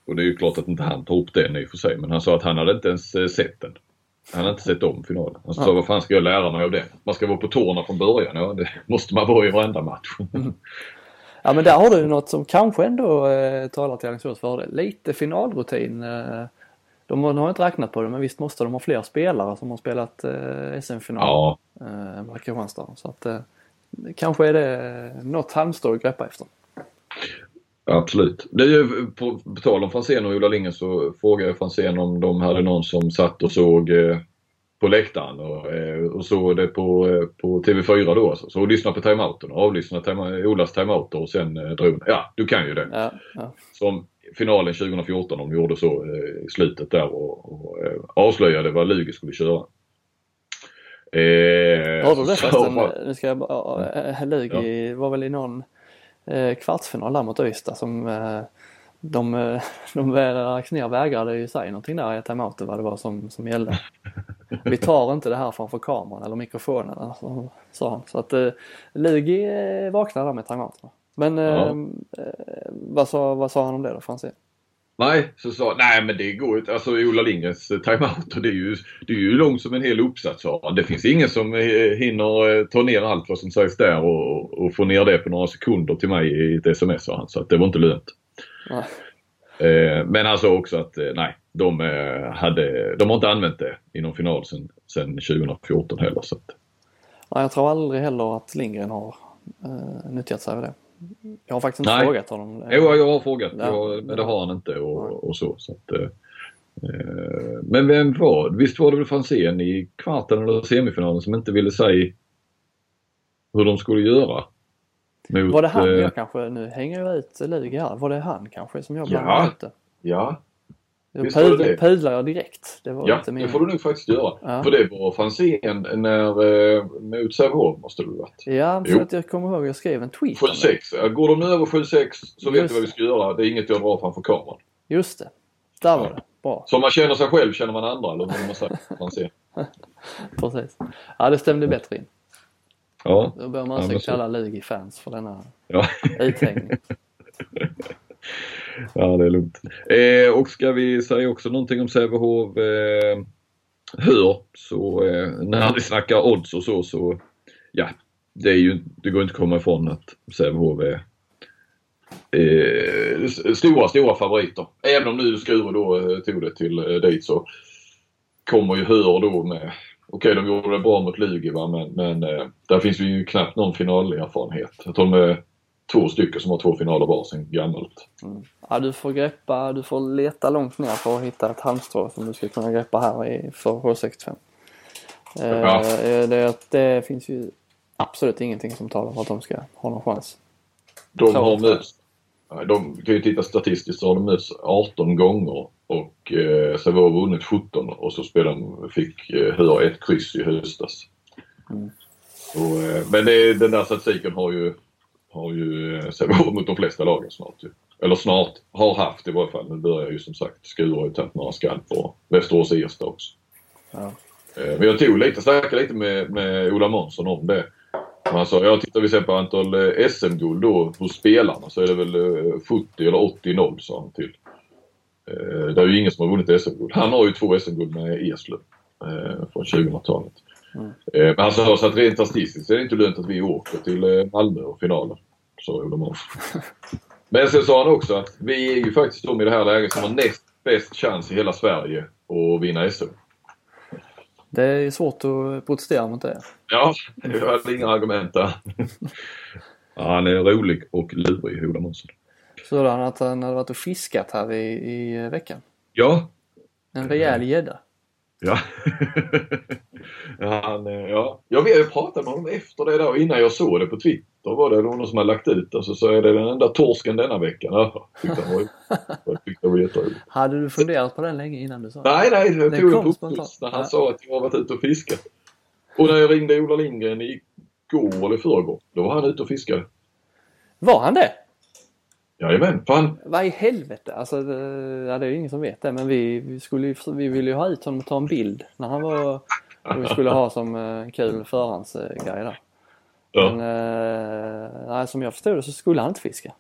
och det är ju klart att inte han tar upp den i och för sig men han sa att han hade inte ens eh, sett den. Han hade inte sett om finalen. Han sa vad fan ska jag lära mig av det? Man ska vara på tårna från början. Ja det måste man vara i varenda match.
Ja men där har du något som kanske ändå eh, talar till Alingsås fördel. Lite finalrutin. Eh, de har inte räknat på det men visst måste de ha fler spelare som har spelat eh, SM-final
Ja,
eh, än Kristianstad har. Så att eh, kanske är det något halmstrå att greppa efter.
Absolut. Ju på, på tal om Franzén och Ola Lindgren så frågade jag Franzén om de hade någon som satt och såg eh, på läktaren och, eh, och såg det på, eh, på TV4 då. Så, så lyssnade på timeouten och avlyssnade time, Olas timeouter och sen eh, drog Ja, du kan ju det.
Ja, ja.
som finalen 2014 de gjorde så eh, i slutet där och, och eh, avslöjade vad Lugi skulle köra. Eh,
Hörde du det förresten? Nu ska jag bara, Lugi var väl i någon kvartsfinal där mot Ystad som eh, de, eh, de ner vägrade ju säga någonting där i timeouten vad det var som, som gällde. Vi tar inte det här framför kameran eller mikrofonen alltså, sa han. Så att eh, Lugi eh, vaknade där med timeouten. Men eh,
Ja.
eh, vad, sa, vad sa han om det då Franzén?
Nej, så sa nej men det går inte. Alltså Ola Lindgrens eh, timeout och det är ju, det är ju långt som en hel uppsats sa. Det finns ingen som eh, hinner eh, ta ner allt vad som sägs där och, och få ner det på några sekunder till mig i ett sms sa han. Så att det var inte lönt. Eh, men han sa också att nej, de, hade, de har inte använt det i någon final sedan sen 2014 heller. Så att,
Nej, jag tror aldrig heller att Lindgren har eh, nyttjat sig av det. Jag har faktiskt inte
Nej.
frågat honom.
Jo, jag har frågat,
Ja.
jag, men det har han inte och, och så. så att, eh, men vem var Visst var det väl Franzén i kvarten eller semifinalen som inte ville säga hur de skulle göra? Mot,
Var det han
eh,
jag kanske, nu hänger jag ut Lugi här, var det han kanske som jag
Ja.
blandade ut det?
Ja,
Då
det
pudlar,
det.
jag direkt. Det var
ja
inte
det
min...
får du nog faktiskt göra.
Ja.
För det var Franzén när, eh, mot Sävehof måste det ha varit.
Ja, för att jag kommer ihåg jag skrev en tweet om det.
7-6. Ja, Går de över 7-6 så vet
Just
du vad vi ska göra. Det är inget jag drar framför kameran.
Just det. Där var det. Bra.
Så om man känner sig själv känner man andra eller vad man säger. Franzén.
Precis. Ja, det stämde bättre in.
Ja.
Då bör man
Ja, så-
kalla Lugi-fans för denna
ja.
uthängning.
Ja, det är lugnt. Eh, och ska vi säga också någonting om Sävehof eh, hör så eh, när vi snackar odds och så så ja, det är ju det går inte att komma ifrån att Sävehof är eh, stora, stora favoriter. Även om nu Skuru då eh, tog det till eh, dit så kommer ju Hör då med Okej, de gjorde det bra mot Lugi va, men, men eh, där finns ju knappt någon finalerfarenhet. Jag tror de är två stycken som har två finaler var sen gammalt.
Ja, du får greppa, du får leta långt ner för att hitta ett halmstrå som du ska kunna greppa här i, för H65. Eh,
Ja.
det, det finns ju absolut ingenting som talar för att de ska ha någon chans.
De har mötts, de kan ju titta statistiskt så har de mötts 18 gånger och eh, Sävehof har vunnit 17 och så spelade de, fick eh, ett kryss i höstas.
Mm.
Så, eh, men det, den där statistiken har ju, har ju eh, Sävehof mot de flesta lagen snart ju. Eller snart har haft i varje fall. Nu börjar ju som sagt Skuru har ju tagit några skall på Västerås Ersta också.
Ja.
Eh, Men jag tog lite, snackade lite med, med Ola Månsson om det. Han sa, ja tittar vi sen på antal eh, SM-guld då hos spelarna så är det väl eh, 70 eller 80-0 sa han till. Eh, det är ju ingen som har vunnit SM-guld. Han har ju två SM-guld med Eslöv eh, från 2000-talet. Eh, men han sa så att rent statistiskt så är det inte lönt att vi åker till eh, Malmö och finalen. Sa Ola Månsson. Men sen sa han också att vi är ju faktiskt de i det här läget som har näst bäst chans i hela Sverige att vinna SM.
Det är svårt att protestera mot det.
Ja, jag hade inga argument där. Ja, han är rolig och lurig, Ola Månsson.
Så han att han hade varit och fiskat här i, i veckan.
Ja.
En rejäl gädda.
Ja. ja, han, eh, ja. Jag vet, jag pratade med honom efter det där innan jag såg det på Twitter var det någon som hade lagt ut och så sa jag det är den enda torsken denna veckan. Ja, tyckte han var, jag tyckte det var jätteroligt.
Hade du funderat på den länge innan du sa
Nej, nej, jag
Det
tog
kom
det på när han
Ja.
sa att jag har varit ute och fiskat. Och när jag ringde Ola Lindgren igår eller i förrgår, då var han ute och fiskade.
Var han det?
Jajamän, för han,
Vad i helvete? Alltså, det, ja, det är ju ingen som vet det men vi, vi, skulle ju, vi ville ju ha ut honom och ta en bild när han var och vi skulle ha som eh, kul förhandsgrej där.
ja.
Men eh, nej, som jag förstod det så skulle han inte fiska.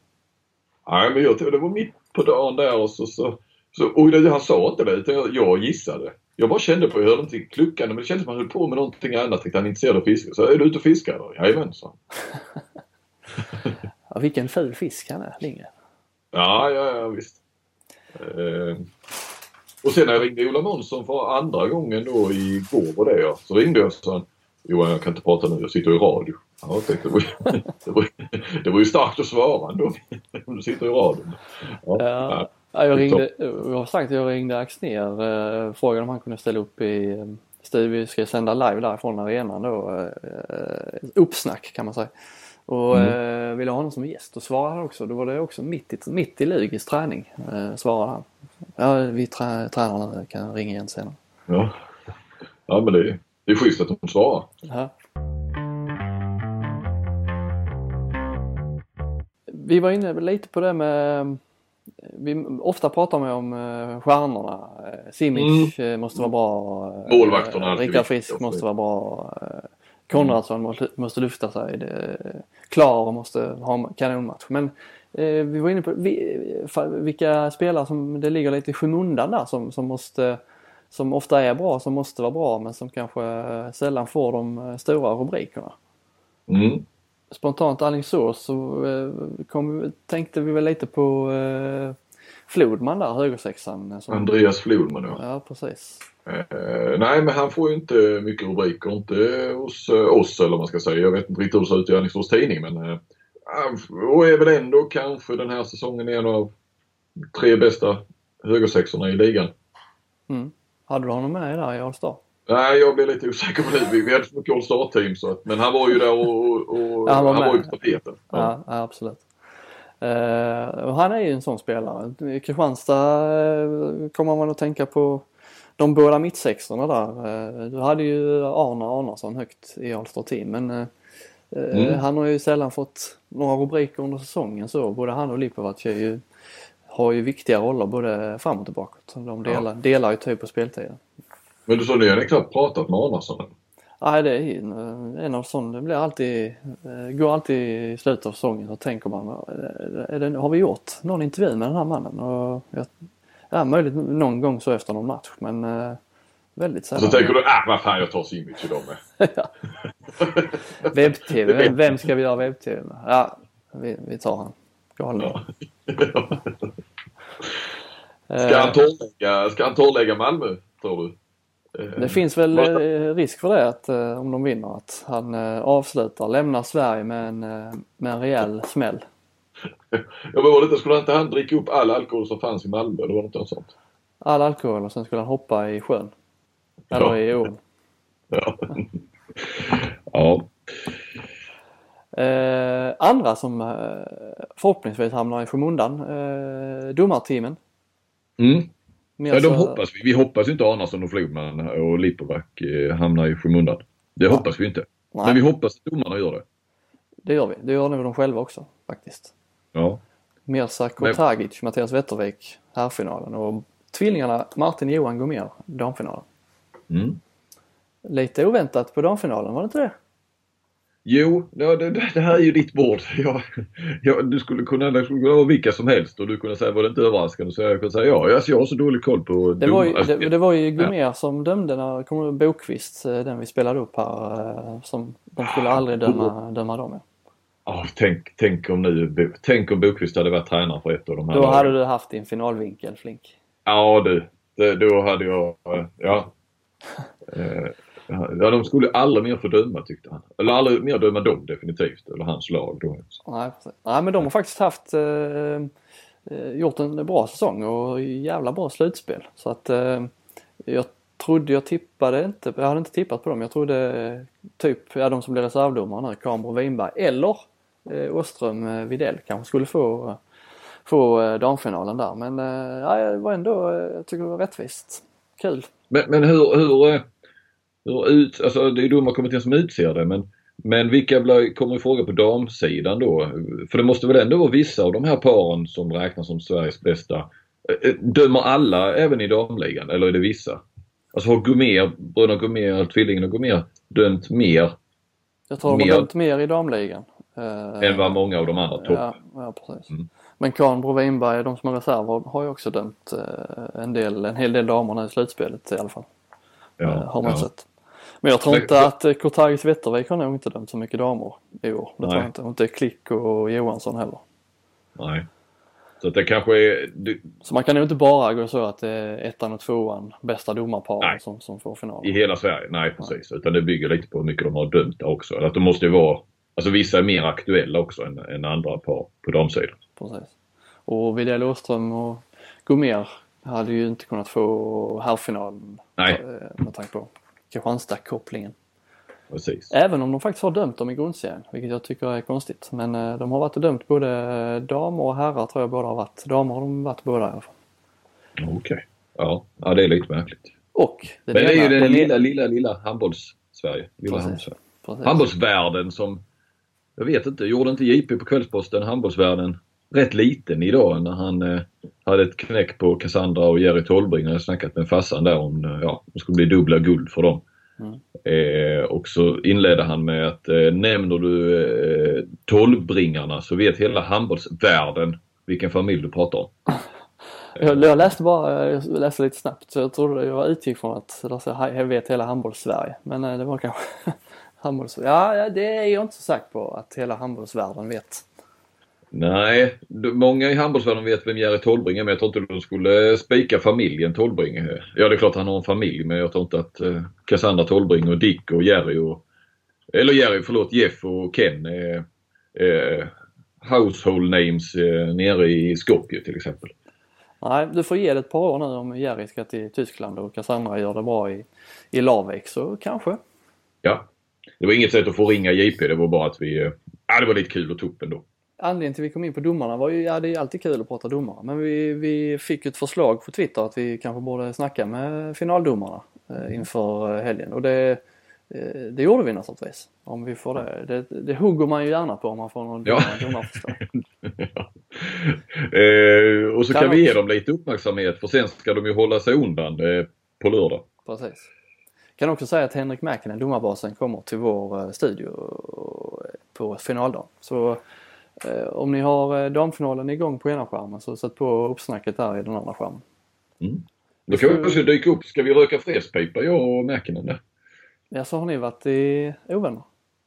Nej, men jag tror det var mitt på dagen där och så, så, så och det, han sa inte det utan jag, jag gissade. Jag bara kände på, jag hörde inte kluckande men det kändes som han höll på med någonting annat. Tänkte han är intresserad av fiske. Så är du ute och fiskar då? Jajamän, sa han.
Ja, vilken ful fisk han är, Lindgren.
Ja, ja, ja visst. Eh, och sen när jag ringde Ola Månsson för andra gången då igår var det ja. Så ringde jag och sa han, Johan jag kan inte prata nu, jag sitter i radio. Ja, tänkte, det, var, ju- det, var, det var ju starkt att svara ändå om du sitter i radion. Ja,
Ja. jag ringde, jag har sagt att jag ringde Axnér eh, frågade om han kunde ställa upp i eh. Vi ska sända live därifrån arenan då. Eh, uppsnack kan man säga. Och eh, ville ha honom som gäst och svarade han också. Då var det också mitt i, mitt i Lugis träning eh, svarade han. Ja, vi trä, tränar nu, kan ringa igen senare.
Ja, ja men det, det är schysst att de svarar.
Ja. Vi var inne lite på det med vi ofta pratar man om eh, stjärnorna. Eh, Simic eh, måste vara bra.
Målvakterna
Rickard Frisk måste vara bra. Konradsson måste, lyfta sig. Det, Klar måste ha en kanonmatch. Men eh, vi var inne på vi, vilka spelare som det ligger lite i skymundan där som, som måste som ofta är bra, som måste vara bra men som kanske eh, sällan får de eh, stora rubrikerna.
Mm.
Spontant Alingsås så eh, kom, tänkte vi väl lite på eh, Flodman där, högersexan. eh, Som,
Andreas Flodman ja.
Ja, precis.
Eh, nej men han får ju inte mycket rubriker. Inte hos eh, oss eller vad man ska säga. Jag vet inte riktigt hur det ser ut i Alingsås tidning men eh, och är väl ändå kanske den här säsongen en av tre bästa högersexorna i ligan.
Mm. Hade du honom med där i All-Star?
Nej, jag blir lite osäker på det. Vi hade så mycket All-Star-team så att, men han var ju där och, och
Ja, han var
han var ju på tapeten.
Ja.
ja
absolut. Eh, och han är ju en sån spelare. I Kristianstad uh, kommer man att tänka på de båda mittsexorna där. Eh, du hade ju Arne Arnason högt i All-Star Team men eh, eh,
Mm.
han har ju sällan fått några rubriker under säsongen så. Både han och Lipovac är ju, har ju viktiga roller både framåt och bakåt. De delar, delar ju typ på speltiden.
Men du sa ni hade knappt pratat med Arnason?
Nej, det är en, av sån, det blir alltid, eh, går alltid i slutet av säsongen så tänker man, det, har vi gjort någon intervju med den här mannen? Och jag, ja, möjligt någon gång så efter någon match men eh, väldigt
Och
sällan.
så tänker du, ah vad fan jag tar Simic idag med.
Webb-tv, vem, vem ska vi göra webb-tv med? Ja, vi, vi tar han. Galning.
Ska han
Eh,
ska han torrlägga Malmö tror du? Eh,
Det finns väl eh, risk för det att eh, om de vinner att han eh, avslutar, lämnar Sverige med en, eh, med en rejäl smäll.
Ja, men var det inte, skulle inte han dricka upp all alkohol som fanns i Malmö? Det var inte något sånt?
all alkohol och sen skulle han hoppa i sjön. Eller
Ja.
i ån.
Ja. ja.
Eh, andra som eh, förhoppningsvis hamnar i skymundan, eh, domarteamen.
Mm.
Mer
ja, de
så-
hoppas vi. Vi hoppas inte Arnason och Flodman och Lipovac eh, hamnar i skymundan. Det hoppas vi inte.
Nej.
Men vi hoppas att domarna gör det.
Det gör vi. Det gör nog de själva också faktiskt.
Ja.
Mirza Kotagic, Mattias Wettervik, herrfinalen och tvillingarna Martin och Johan Gomér, damfinalen.
Mm.
Lite oväntat på damfinalen, var det inte det?
Jo, ja, det, det här är ju ditt bord. Ja, ja, du skulle kunna, det skulle kunna vara vilka som helst och du kunde säga var det inte överraskande så jag kunde säga ja, alltså, jag har så dålig koll på
Det var ju, det, det var ju Gomér som dömde när, kommer du Bokvist, eh, den vi spelade upp här, eh, som de skulle aldrig döma, döma dem.
Ja, tänk, tänk om nu, tänk om Bokvist hade varit tränare för ett av de här
Då
lagen.
hade du haft din finalvinkel Flink.
Ja du, det, då hade jag, eh, ja. Ja, de skulle aldrig mer få döma tyckte han. Eller aldrig mer döma dem definitivt, eller hans lag då.
Nej. Nej men de har faktiskt haft eh, eh, gjort en bra säsong och jävla bra slutspel. Så att eh, jag trodde, jag tippade inte, jag hade inte tippat på dem. Jag trodde typ, ja de som blir reservdomare nu, Kambro Winberg eller eh, Åström eh, Videll kanske skulle få, få eh, damfinalen där. Men eh, ja, det var ändå, eh, jag tycker det var rättvist. Kul.
Men, men hur, hur, eh, hur ut, alltså det är domarkommittén som utser det men, men vilka blir, kommer i fråga på damsidan då? För det måste väl ändå vara vissa av de här paren som räknas som Sveriges bästa. Eh, eh, Dömer alla även i damligan eller är det vissa? Alltså har Gomér, bröderna Gomér, tvillingen och Gomér dömt mer
Jag tror de
Mer-
har dömt mer i damligan. Eh,
än vad många av de andra topp?
Ja, ja precis.
Mm.
Men Kahnbro Winberg, de som har reserver, har ju också dömt en, del, en hel del damer nu i slutspelet i alla fall.
Ja,
har man
ja.
sett. Men jag tror inte att eh, Kotagis Wettervik har nog inte dömt så mycket damer i år. Det tror
Nej.
jag inte. Och inte Klick och Johansson heller.
Nej. Så att det kanske är...
Så man kan nog inte bara gå så att det är ettan och tvåan, bästa domarparen
Nej.
som, som får
I
finalen.
hela Sverige? Nej precis. Utan det bygger lite på hur mycket de har dömt också. Att de måste ju vara... Alltså vissa är mer aktuella också än, än andra par på damsidan.
Precis. Och Widell Åström och Gomér hade ju inte kunnat få herrfinalen
Nej.
eh, med tanke på Kristianstad-kopplingen.
Precis.
Även om de faktiskt har dömt dem i grundserien, vilket jag tycker är konstigt. Men eh, de har varit och dömt både damer och herrar tror jag båda har varit. Damer har de varit båda i alla fall.
Okej. Ja. ja, det är lite märkligt.
Och den
Men det är ju den
den
lilla, lilla, lilla handbolls-Sverige. Lilla
Precis.
handbolls-Sverige.
Precis.
Handbollsvärlden som... Jag vet inte, gjorde inte JP på Kvällsposten handbollsvärlden rätt liten idag när han eh, hade ett knäck på Cassandra och Jerry Tolbring. Han hade snackat med farsan där om eh, ja, det skulle bli dubbla guld för dem.
Mm.
Eh, och så inledde han med att eh, nämner du eh, Tolbringarna så vet hela handbollsvärlden vilken familj du pratar om.
Jag, jag läste bara, jag läste lite snabbt så jag trodde jag utgick från att alltså, jag vet hela handbolls-Sverige. Men eh, det var kanske handbolls... Ja, ja, det är jag inte så säker på att hela handbollsvärlden vet.
Nej, många i handbollsvärlden vet vem Jerry Tolbring är men jag tror inte de skulle spika familjen Tolbring. Ja det är klart han har en familj men jag tror inte att eh, Cassandra Tolbring och Dick och Jerry och eller Jerry, förlåt, Jeff och Ken är eh, household names eh, nere i Skopje till exempel.
Nej, du får ge det ett par år nu om Jerry ska till Tyskland och Cassandra gör det bra i, i Larvik så kanske.
Ja. Det var inget sätt att få ringa JP, det var bara att vi... eh, Ja, det var lite kul och tuppen då.
Anledningen till att vi kom in på domarna var ju, ja det är alltid kul att prata domare, men vi, vi fick ett förslag på Twitter att vi kanske borde snacka med finaldomarna eh, inför eh, helgen och det, eh, det gjorde vi naturligtvis. Om vi får det. Det, det hugger man ju gärna på om man får någon
Ja.
domar- domarförslag.
Ja. eh, och så
Kan
kan vi ge dem lite uppmärksamhet för sen ska de ju hålla sig undan eh, på lördag.
Precis. Kan också säga att Henrik Mäkinen, domarbasen, kommer till vår eh, studio på finaldagen. Så om ni har eh, damfinalen igång på ena skärmen så sätt på uppsnacket där i den andra skärmen.
Då kan vi också dyka upp. Ska vi röka fredspipa jag och Mäkinen där?
Ja, så har ni varit i ovänner?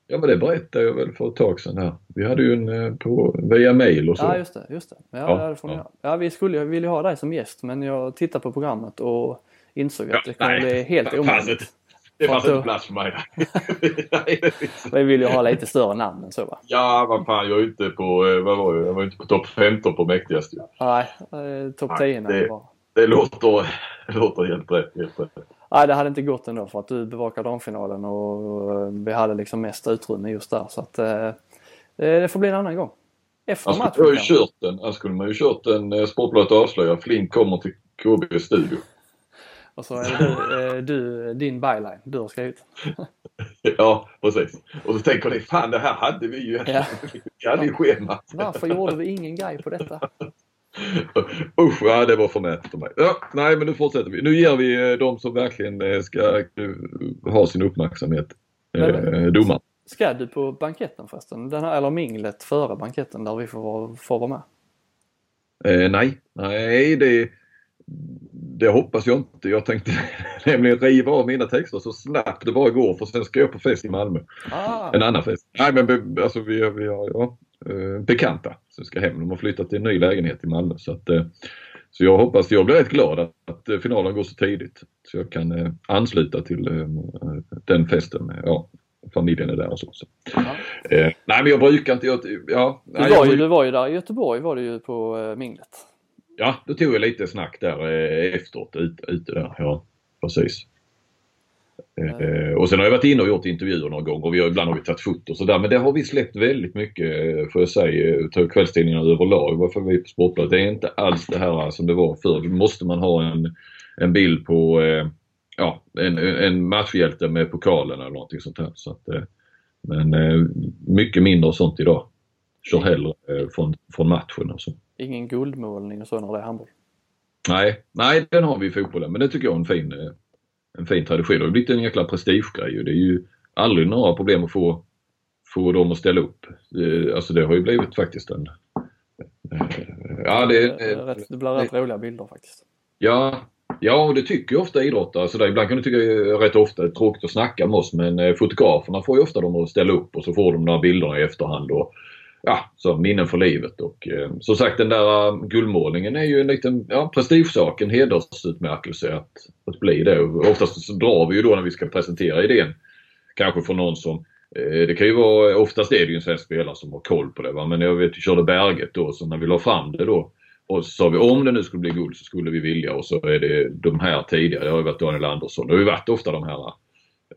Ja men det berättade jag väl för ett tag sedan här. Vi hade ju en eh, på, via mail och så.
Ja, just det. Just det. Ja,
Ja,
det får ni
ja.
ja, vi skulle ju vilja ha dig som gäst men jag tittade på programmet och insåg att det kommer bli helt omöjligt.
Det fanns inte plats för mig. Nej,
Vi vill ju ha lite större namn än så va?
ja vad fan jag är inte på, eh, vad var jag? Jag var inte på topp 15 på mäktigast ju.
Nej, eh, topp
Nej,
10
det-
det... bra.
Det låter, låter helt rätt. Helt rätt.
Nej, det hade inte gått ändå för att du bevakar damfinalen och eh, vi hade liksom mest utrymme just där. Så att eh, det får bli en annan gång. Efter
Annars
matchen
skulle jag ju
kanske.
kört en, annars skulle man ju kört en Sportbladet avslöjar. Flink kommer till KB studio.
Och så är det du, du, din byline du har skrivit.
Ja, precis. Och så tänker ni, fan det här hade vi ju.
Ja.
Vi hade ju schemat.
Varför gjorde vi ingen grej på detta?
Usch, ja, det var förmätet av mig. Ja, nej, men nu fortsätter vi. Nu ger vi eh, de som verkligen eh, ska eh, ha sin uppmärksamhet. Eh, domaren.
Ska du på banketten förresten? Den här, eller minglet före banketten där vi får, får vara med?
Eh, nej, nej det, det hoppas jag inte. Jag tänkte nämligen riva av mina texter så snabbt det bara går för sen ska jag på fest i Malmö.
Ah,
En annan fest. Nej men alltså vi, vi har ja, eh, bekanta som ska hem. De har flyttat till en ny lägenhet i Malmö. Så, att, eh, så jag hoppas, jag blir rätt glad att, eh, finalen går så tidigt. Så jag kan ansluta till den festen. Ja, familjen är där och så. så. Eh, nej men jag brukar inte, jag, ja.
Du, var
jag
ju, du var ju där i Göteborg var du ju på eh, minglet.
Ja, då tog jag lite snack där eh, efteråt, ute, ute där. Ja, precis. Eh, och sen har jag varit inne och gjort intervjuer någon gång och vi har, ibland har vi tagit foto och sådär. Men det har vi släppt väldigt mycket, eh, får jag säga, utav kvällstidningarna överlag. Varför vi på Sportbladet. Det är inte alls det här som det var förr. Måste man ha en, en bild på ja, en, en matchhjälte med pokalen eller någonting sånt här. Så att, men mycket mindre sånt idag. Kör hellre från, från matchen och så.
Ingen guldmålning och så när det är handboll.
Nej, nej den har vi i fotbollen men det tycker jag är en fin, eh, en fin tradition. Det har blivit en jäkla prestigegrej och det är ju aldrig några problem att få, få dem att ställa upp. Eh, Alltså det har ju blivit faktiskt en... eh, Ja, det,
Det, är det blir rätt roliga bilder faktiskt.
ja, ja, och det tycker ju ofta idrottare. Så där, ibland kan du tycka det är rätt ofta tråkigt att snacka med oss men fotograferna får ju ofta dem att ställa upp och så får de några bilderna i efterhand. Och, ja, så minnen för livet. Och, eh, som sagt den där eh, guldmålningen är ju en liten ja, prestigesak, en hedersutmärkelse att, att bli det. Och oftast så drar vi ju då när vi ska presentera idén kanske för någon som eh, det kan ju vara, oftast är det ju en svensk spelare som har koll på det. Va? Men jag vet, vi körde Berget då, så när vi la fram det då och så sa vi om det nu skulle bli guld så skulle vi vilja och så är det de här tidigare. Det har ju varit Daniel Andersson. Det har ju varit ofta de här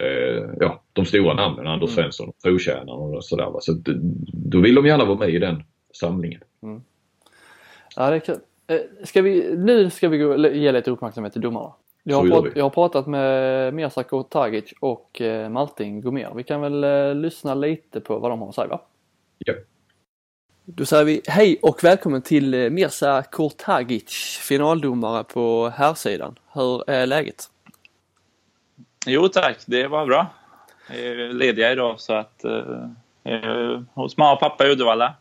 eh, ja, de stora namnen. Anders Svensson, trotjänaren och sådär. Va? Så att, eh, då vill de gärna vara med i den samlingen.
Ja, det är kul. Eh, Ska vi, nu ska vi gå, ge lite uppmärksamhet till domarna. Jag har, prat, jag har pratat med Mirza Kurtagic och eh, Martin Gomér. Vi kan väl eh, lyssna lite på vad de har att säga va?
Ja.
Då säger vi hej och välkommen till eh, Mirza Kurtagic, finaldomare på herrsidan. Hur är läget?
Jo tack, det var bra. Jag är lediga idag så att eh, hos mamma och pappa i Uddevalla.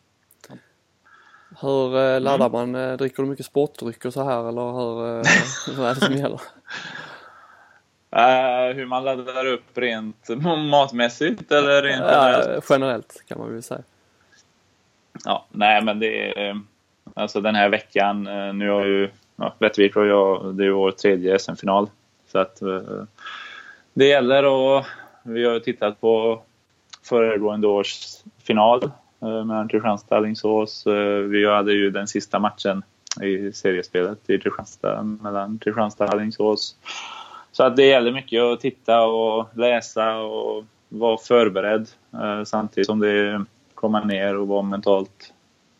Hur eh, laddar man? Eh, dricker du mycket sportdryck och så här eller hur, eh, vad är det som gäller?
Eh, hur man laddar upp rent matmässigt eller rent generellt?
Ja, generellt kan man väl säga.
Ja, nej men det är alltså den här veckan. Nu har ju ja, Rättvik och jag, det är vår tredje SM-final. Så att eh, det gäller och vi har tittat på föregående års final eh, mellan Kristianstad och Alingsås. Eh, vi hade ju den sista matchen i seriespelet i Kristianstad mellan Kristianstad och Alingsås. Så att det gäller mycket att titta och läsa och vara förberedd eh, samtidigt som det komma ner och vara mentalt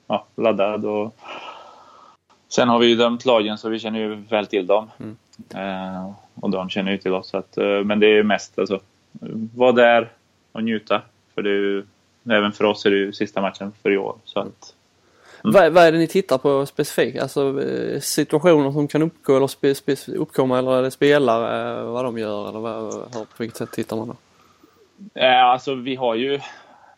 ja, laddad. Och sen har vi ju dömt lagen så vi känner ju väl till dem.
Mm.
Eh, och de känner ju till oss. Så att, eh, men det är mest alltså, vara där och njuta. För det är ju, även för oss är det ju sista matchen för i år. Så att,
Vad, vad är det ni tittar på specifikt? Alltså eh, situationer som kan uppgå eller spe, spe, uppkomma eller är det spelare, eh, vad de gör eller vad, hur, på vilket sätt tittar man då?
Eh, alltså vi har ju,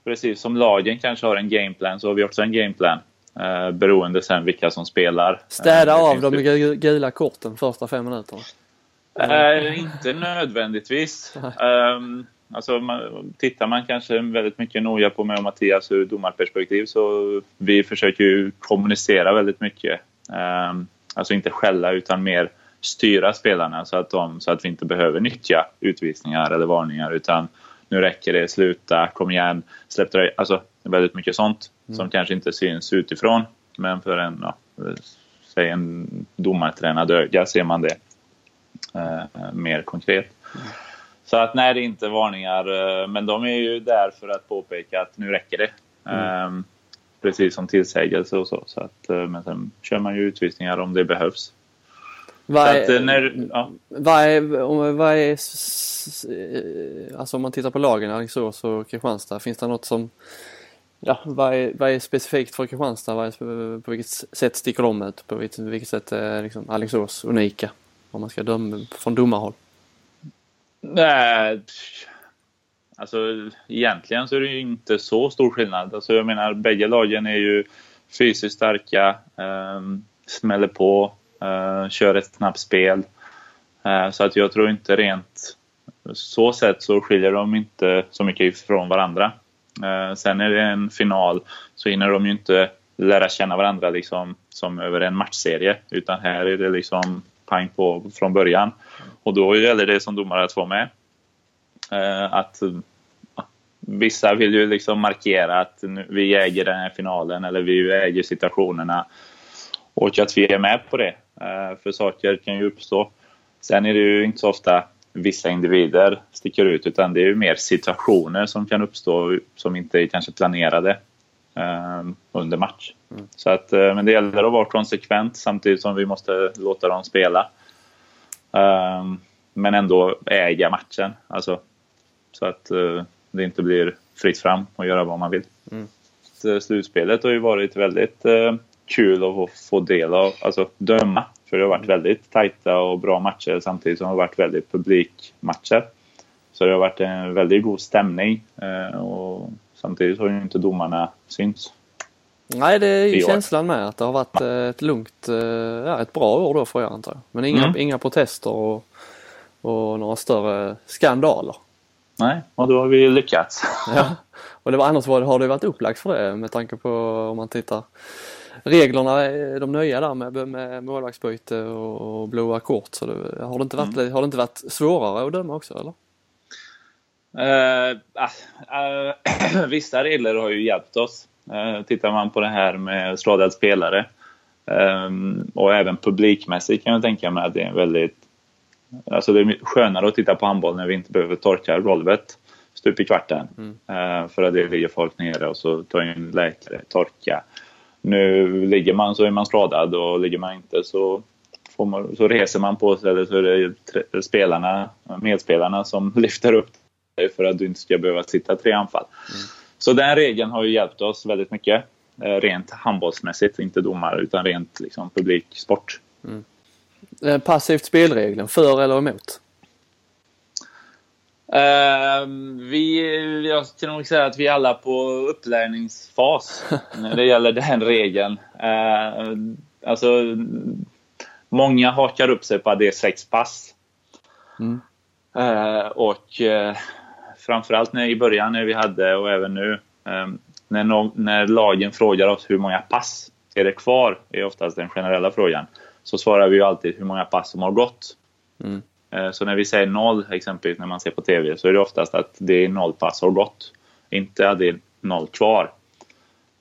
precis som lagen kanske har en gameplan, så har vi också en gameplan. Eh, beroende sen vilka som spelar.
Städa
Eh, det
av de gu- gula korten första fem minuterna.
Eh, inte nödvändigtvis. Um, alltså, man, tittar man kanske väldigt mycket noga på mig och Mattias ur domarperspektiv så vi försöker ju kommunicera väldigt mycket. Um, alltså inte skälla utan mer styra spelarna så att, de, så att vi inte behöver nyttja utvisningar eller varningar utan nu räcker det, sluta, kom igen, släpp det. Alltså det väldigt mycket sånt som kanske inte syns utifrån men för en, ja, säg en domartränad öga ser man det eh, mer konkret. Så att nej, det är inte varningar, eh, men de är ju där för att påpeka att nu räcker det. Eh, precis som tillsägelse och så. så att, eh, men sen kör man ju utvisningar om det behövs.
Vad är,
när, ja.
vad är, om- vad är s- s- alltså om man tittar på lagen Alingsås och Kristianstad, finns det något som Ja, vad är, vad är specifikt för Kristianstad? Vad är, på vilket sätt sticker de ut? På vilket, vilket sätt är liksom Alingsås unika? Om man ska döma från domarhåll.
Nej, alltså egentligen så är det ju inte så stor skillnad. Alltså jag menar bägge lagen är ju fysiskt starka, eh, smäller på, eh, kör ett snabbt spel. Eh, så att jag tror inte rent så sett så skiljer de inte så mycket ifrån varandra. Eh, sen är det en final så hinner de ju inte lära känna varandra liksom som över en matchserie utan här är det liksom pang på från början. Och då gäller det som domare att vara med. Eh, att Vissa vill ju liksom markera att nu, vi äger den här finalen eller vi äger situationerna. Och att vi är med på det. Eh, för saker kan ju uppstå. Sen är det ju inte så ofta vissa individer sticker ut utan det är ju mer situationer som kan uppstå som inte är kanske planerade eh, under match. Så att, eh, men det gäller att vara konsekvent samtidigt som vi måste låta dem spela. Eh, men ändå äga matchen. Alltså, så att eh, det inte blir fritt fram och göra vad man vill. Så Slutspelet har ju varit väldigt eh, kul att få- del av, alltså döma. För det har varit väldigt tajta och bra matcher samtidigt som det har varit väldigt publikmatcher. Så det har varit en väldigt god stämning eh, och samtidigt har ju inte domarna synts.
Nej, det är ju känslan med att det har varit eh, ett lugnt, eh, ja, ett bra år då antar jag. Men inga,
Mm.
inga protester och, och några större skandaler.
Nej, och då har vi lyckats.
Ja. Och det var, annars var har det varit upplagt för det med tanke på om man tittar reglerna, är de nya där med, med målvaktsbyte och, och blåa kort. Så det, har, det inte varit,
Mm.
har det inte varit svårare att döma också eller?
Eh, ah, eh, vissa regler har ju hjälpt oss. Uh, tittar man på det här med skadad spelare eh, och även publikmässigt kan jag tänka mig att det är en väldigt... Alltså det är skönare att titta på handboll när vi inte behöver torka golvet stup i kvarten. Eh, för att det ligger folk nere och så tar in läkare, torka. Nu ligger man så är man skadad och ligger man inte så, man, så reser man på sig eller så är det spelarna, medspelarna som lyfter upp dig för att du inte ska behöva sitta tre anfall. Så den regeln har ju hjälpt oss väldigt mycket. Eh, rent handbollsmässigt, inte domare utan rent liksom, publiksport.
Eh, Passivt spelregeln, för eller emot?
Ehm, vi, jag skulle nog säga att vi är alla på upplärningsfas när det gäller den regeln. Uh, alltså, många hakar upp sig på att det är sex pass. Eh, och uh, framförallt när, i början när vi hade och även nu eh, när, nå- när lagen frågar oss hur många pass är det kvar, är oftast den generella frågan. Så svarar vi ju alltid hur många pass som har gått. Eh, Så när vi säger noll, exempelvis när man ser på TV, så är det oftast att det är noll pass har gått. Inte att det är noll kvar.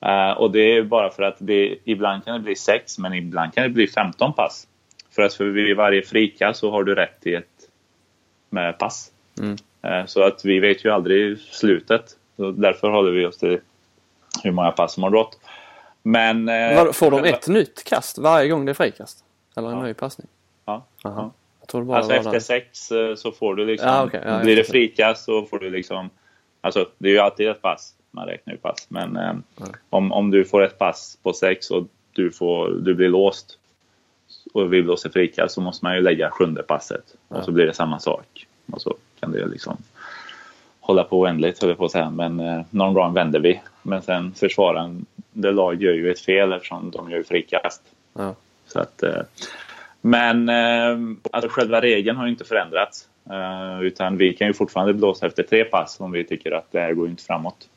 Eh, Och det är bara för att det, ibland kan det bli sex, men ibland kan det bli 15 pass. För att för vid varje frika så har du rätt till ett med pass. Eh, Så att vi vet ju aldrig slutet. Så därför håller vi oss till hur många pass som har gått. Men... eh,
Får de ett nytt kast varje gång det är frikast? Eller en
Ja.
ny passning?
Ja.
Aha. Det
Alltså efter
där.
sex eh, så får du liksom...
Ja, okej. Ja,
blir det frikast så får du liksom... Alltså det är ju alltid ett pass. Man räknar ju pass. Men eh, om, om du får ett pass på sex och du, får, du blir låst och vi blåser frikast så måste man ju lägga sjunde passet. Och så blir det samma sak. Och så kan det liksom hålla på oändligt höll jag på att säga. Men eh, någon gång vänder vi. Men sen försvarande lag gör ju ett fel eftersom de gör frikast.
Ja.
Så att, eh, men eh, alltså själva regeln har inte förändrats. Eh, utan vi kan ju fortfarande blåsa efter tre pass om vi tycker att det här går inte framåt.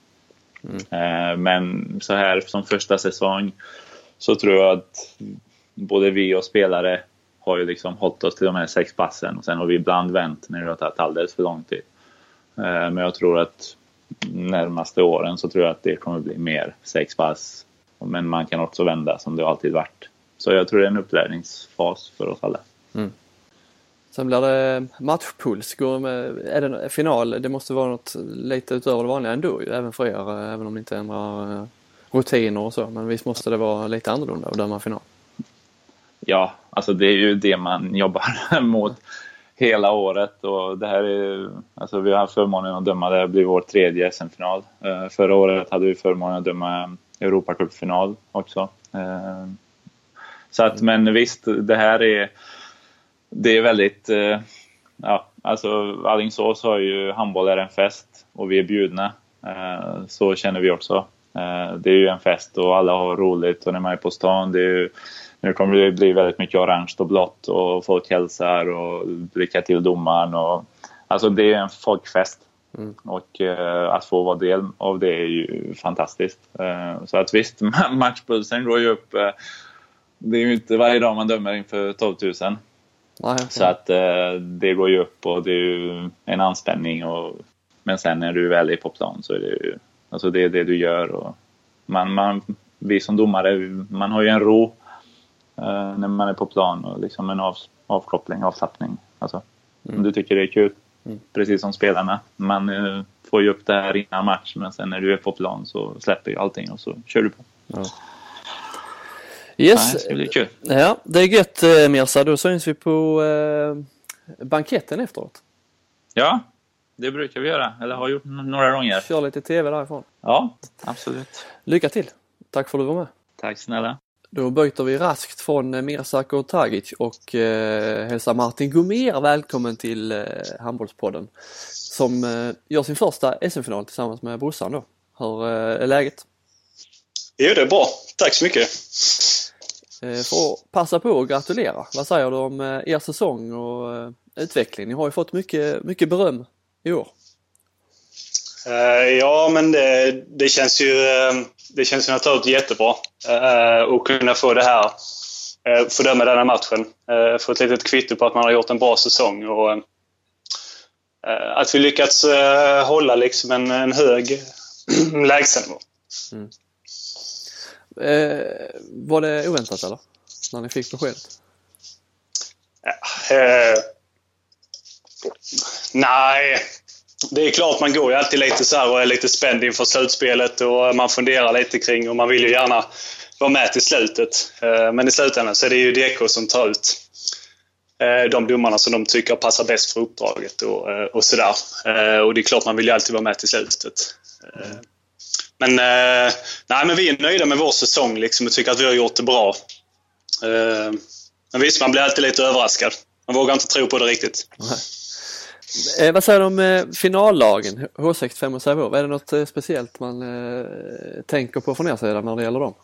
Eh, men så här som första säsong så tror jag att både vi och spelare har ju liksom hållit oss till de här sex passen och sen har vi ibland vänt när det har tagit alldeles för lång tid. Men jag tror att närmaste åren så tror jag att det kommer bli mer sex pass. Men man kan också vända som det alltid varit. Så jag tror det är en upplärningsfas för oss alla.
Sen blir det matchpuls. Är det final, det måste vara något lite utöver det vanliga ändå även för er. eh, Även om ni inte ändrar eh, rutiner och så. Men visst måste det vara lite annorlunda att döma final.
ja, alltså det är ju det man jobbar mot hela året och det här är, alltså vi har haft förmånen att döma, det här blir vår tredje SM-final. Uh, förra året hade vi förmånen att döma Europacupfinal också. Så att, men visst, det här är, det är väldigt, uh, ja, alltså Alingsås har ju, handboll är en fest och vi är bjudna. Så känner vi också. Det är ju en fest och alla har roligt och när man är på stan, det är nu kommer det bli väldigt mycket orange och blått och folk hälsar och dricker till domaren. Och, alltså det är en folkfest. Mm. Och att få vara del av det är ju fantastiskt. Så att visst, matchpulsen går ju upp. Det är ju inte varje dag man dömer inför 12 000. Nej, så att det går ju upp och det är ju en anspänning. Och, men sen när du väl är på plan så är det ju alltså det, är det du gör. Och man, man, vi som domare, man har ju en ro eh, när man är på plan och liksom en av, avkoppling, avslappning. Alltså, mm. Om du tycker det är kul, mm. precis som spelarna. Man eh, får ju upp det här innan match men sen när du är på plan så släpper ju allting och så kör du på. Ja.
Yes. Ja, det kul. Ja, det är gött eh, Mirza. Då syns vi på eh, banketten efteråt.
Ja, det brukar vi göra. Eller har gjort några gånger.
Kör lite TV därifrån.
Ja, absolut.
Lycka till. Tack för att du var med.
Tack snälla.
Då byter vi raskt från Mirsako Tagic och eh, hälsar Martin Gomér välkommen till eh, Handbollspodden. Som eh, gör sin första SM-final tillsammans med brorsan då. Hur eh, är läget?
Jo, det är bra. Tack så mycket.
Eh, får passa på att gratulera. Vad säger du om eh, er säsong och eh, utveckling? Ni har ju fått mycket, mycket beröm i år.
Ja, men det, det, känns ju det känns ju naturligtvis jättebra att kunna få det här, uh, få döma denna matchen. Få ett litet kvitto på att man har gjort en bra säsong och att vi lyckats hålla liksom en, en hög lägstanivå. Mm.
Eh, var det oväntat eller? När ni fick beskedet?
Eh, eh, nej, det är klart, man går ju alltid lite så här och är lite spänd inför slutspelet och man funderar lite kring och man vill ju gärna vara med till slutet. Eh, men i slutändan så är det ju DK som tar ut eh, de domarna som de tycker passar bäst för uppdraget och, och sådär. Och det är klart, man vill ju alltid vara med till slutet. Men, nej, men vi är nöjda med vår säsong liksom och tycker att vi har gjort det bra. Men visst, man blir alltid lite överraskad. Man vågar inte tro på det riktigt.
Eh, vad säger du om eh, finallagen, H65 och Sävehof? Är det något eh, speciellt man eh, tänker på från er sida när det gäller dem?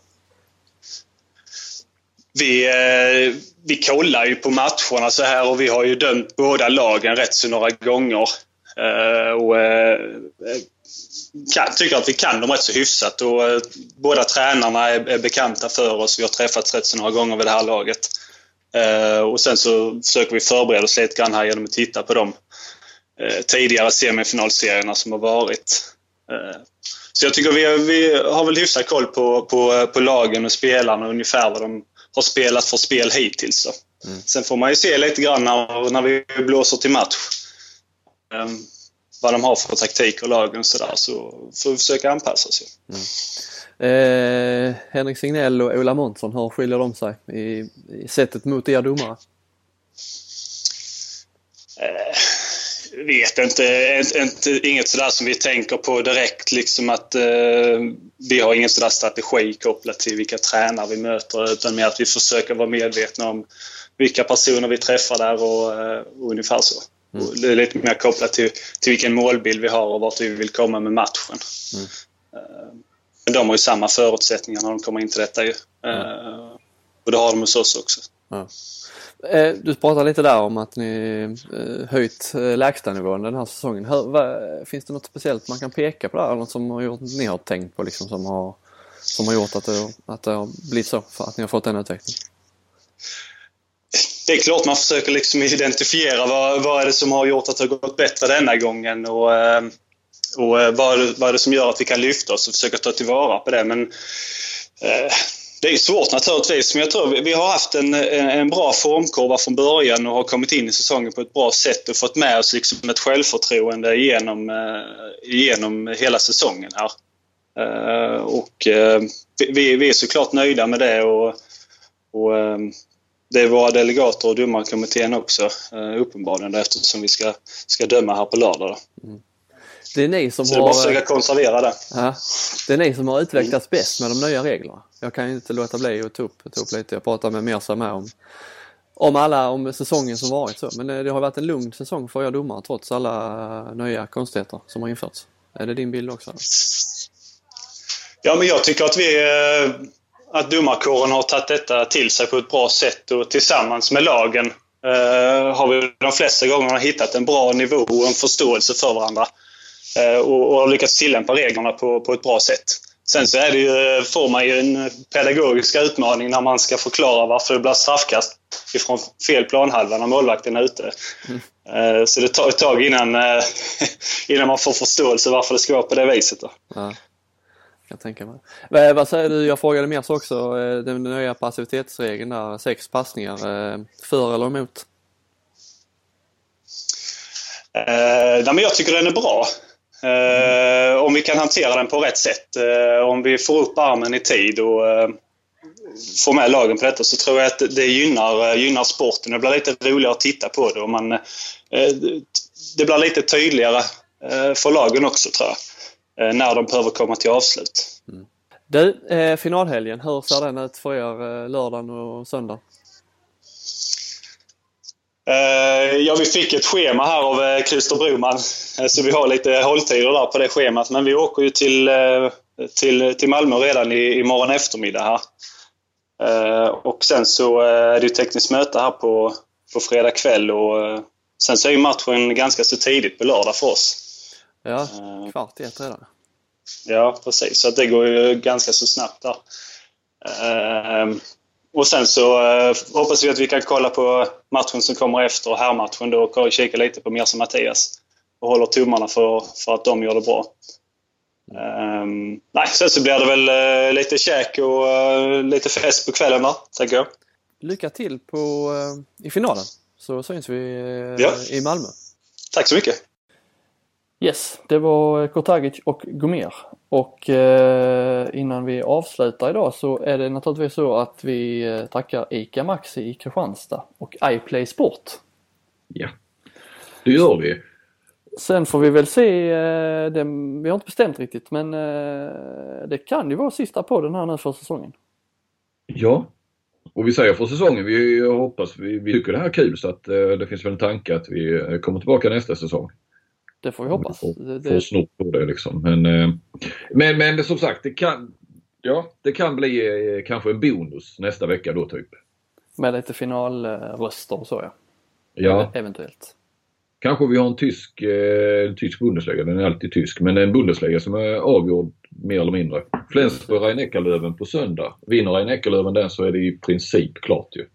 Vi, eh, vi kollar ju på matcherna så här och vi har ju dömt båda lagen rätt så några gånger. Eh, och eh, kan, tycker att vi kan dem rätt så hyfsat. Och, båda tränarna är, är bekanta för oss. Vi har träffats rätt så några gånger vid det här laget. och sen så försöker vi förbereda oss lite grann här genom att titta på dem Eh, tidigare semifinalserierna som har varit. Eh, så jag tycker vi, vi har väl hyfsat koll på, på, på lagen och spelarna ungefär vad de har spelat för spel hittills. Mm. Sen får man ju se lite grann när, när vi blåser till match. Um, vad de har för taktik och lagen och sådär. Så får vi försöka anpassa oss. Mm.
Eh, Henrik Signell och Ola Månsson, hur skiljer de sig i, i sättet mot er domare?
Eh, vet inte, inte, inget sådär som vi tänker på direkt. Liksom att eh, Vi har ingen sådär strategi kopplat till vilka tränare vi möter utan mer att vi försöker vara medvetna om vilka personer vi träffar där och, eh, och ungefär så. Mm. Det är lite mer kopplat till, till vilken målbild vi har och vart vi vill komma med matchen. Mm. Eh, men de har ju samma förutsättningar när de kommer in till detta ju. Mm. Och det har de hos oss också.
Eh, du pratade lite där om att ni eh, höjt eh, lägstanivån den här säsongen. Vad, finns det något speciellt man kan peka på där? Något som har gjort, ni har tänkt på liksom som har, som har gjort att det, att det har blivit så? Att ni har fått den utvecklingen?
Det är klart man försöker liksom identifiera vad, vad är det som har gjort att det har gått bättre denna gången och, eh, och eh, vad, är det, vad är det som gör att vi kan lyfta oss och försöka ta tillvara på det. Men eh, det är svårt naturligtvis, men jag tror vi har haft en, en bra formkurva från början och har kommit in i säsongen på ett bra sätt och fått med oss liksom ett självförtroende genom, genom hela säsongen här. Och vi, vi är såklart nöjda med det och, och det är våra delegater och domarkommittén också uh, uppenbarligen eftersom vi ska, ska döma här på lördag. Mm.
Det är ni som
Så
har...
det är bara att försöka konservera det.
Ja, det är ni som har utvecklats bäst med de nya reglerna. Jag kan ju inte låta bli att ta upp, ta upp lite. Jag pratade med Mirza med om, om alla, om säsongen som varit så. Men det har varit en lugn säsong för er domare trots alla nya konstigheter som har införts. Är det din bild också?
Ja, men jag tycker att vi att domarkåren har tagit detta till sig på ett bra sätt och tillsammans med lagen eh, har vi de flesta gångerna hittat en bra nivå och en förståelse för varandra. Eh, och, och har lyckats tillämpa reglerna på, på ett bra sätt. Sen så är det ju, får man ju en pedagogisk utmaning när man ska förklara varför det blir straffkast ifrån fel planhalva när målvakten är ute. Mm. Så det tar ett tag innan, innan man får förståelse varför det ska vara på det viset. Då.
Ja kan tänka mig. Vad, vad säger du, jag frågade Mers också, eh, den nya passivitetsregeln där, sex passningar, eh, för eller emot?
Eh, men jag tycker den är bra. Eh, om vi kan hantera den på rätt sätt. Eh, om vi får upp armen i tid och eh, får med lagen på detta så tror jag att det gynnar, gynnar sporten. Det blir lite roligare att titta på det och man, eh, det blir lite tydligare eh, för lagen också tror jag. Eh, när de behöver komma till avslut. Mm.
Du, eh, finalhelgen, hur ser den ut för er eh, lördagen och söndag?
Eh, ja, vi fick ett schema här av eh, Christer Broman. Så vi har lite hålltider där på det schemat. Men vi åker ju till, till, till Malmö redan i, morgon eftermiddag här. Och sen så är det ju tekniskt möte här på, på fredag kväll och sen så är ju matchen ganska så tidigt på lördag för oss.
Ja, kvart i ett redan.
Ja, precis. Så det går ju ganska så snabbt där. Och sen så eh, hoppas vi att vi kan kolla på matchen som kommer efter herrmatchen då och kika lite på Mirza Mattias. Och håller tummarna för, för att de gör det bra. Um, nej, sen så blir det väl uh, lite käk och uh, lite fest på kvällen då, tänker jag.
Lycka till på, uh, i finalen så syns vi ja. i Malmö.
Tack så mycket.
Yes, det var Kotagic och Gomer. Och eh, innan vi avslutar idag så är det naturligtvis så att vi eh, tackar ICA Maxi i Kristianstad och iPlay Sport.
Ja, det gör vi.
Sen får vi väl se, eh, det, vi har inte bestämt riktigt men eh, det kan ju vara sista podden här nu för säsongen.
Ja, och vi säger för säsongen, vi hoppas, vi, vi tycker det här är kul så att eh, det finns väl en tanke att vi eh, kommer tillbaka nästa säsong.
Det får vi hoppas.
Få, det... få snort på det liksom. Men, eh, men, men som sagt, det kan, ja, det kan bli eh, kanske en bonus nästa vecka då typ.
Med lite finalröster och så ja.
Ja.
Eventuellt.
Kanske vi har en tysk, eh, en tysk Bundesliga, den är alltid tysk, men en Bundesliga som är avgjord mer eller mindre. Flensburg rhein eckerlöven på söndag. Vinner rhein eckerlöven den så är det i princip klart ju.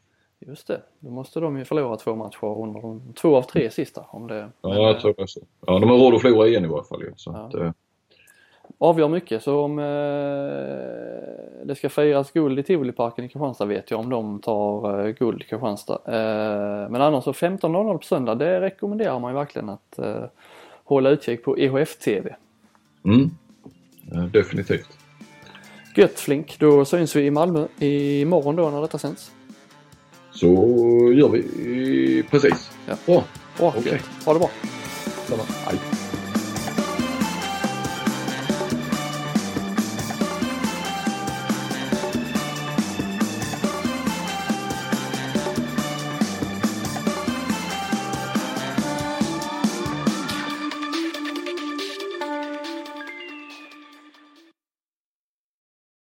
Just det, då måste de ju förlora två matcher under de två av tre sista. Om det,
ja, jag tror det. Ja, de har råd att förlora igen i varje fall. Så ja. att, eh.
Avgör mycket så om eh, det ska firas guld i Tivoliparken i Kristianstad vet jag om de tar eh, guld i Kristianstad. Eh, men annars så 15.00 på söndag det rekommenderar man ju verkligen att eh, hålla utkik på EHF-TV.
Mm, ja, definitivt.
Gött Flink, då syns vi i Malmö imorgon då när detta sänds.
Så gör vi precis.
Ja. Bra. Bra, okay. Ha det bra.
Samma. Hej.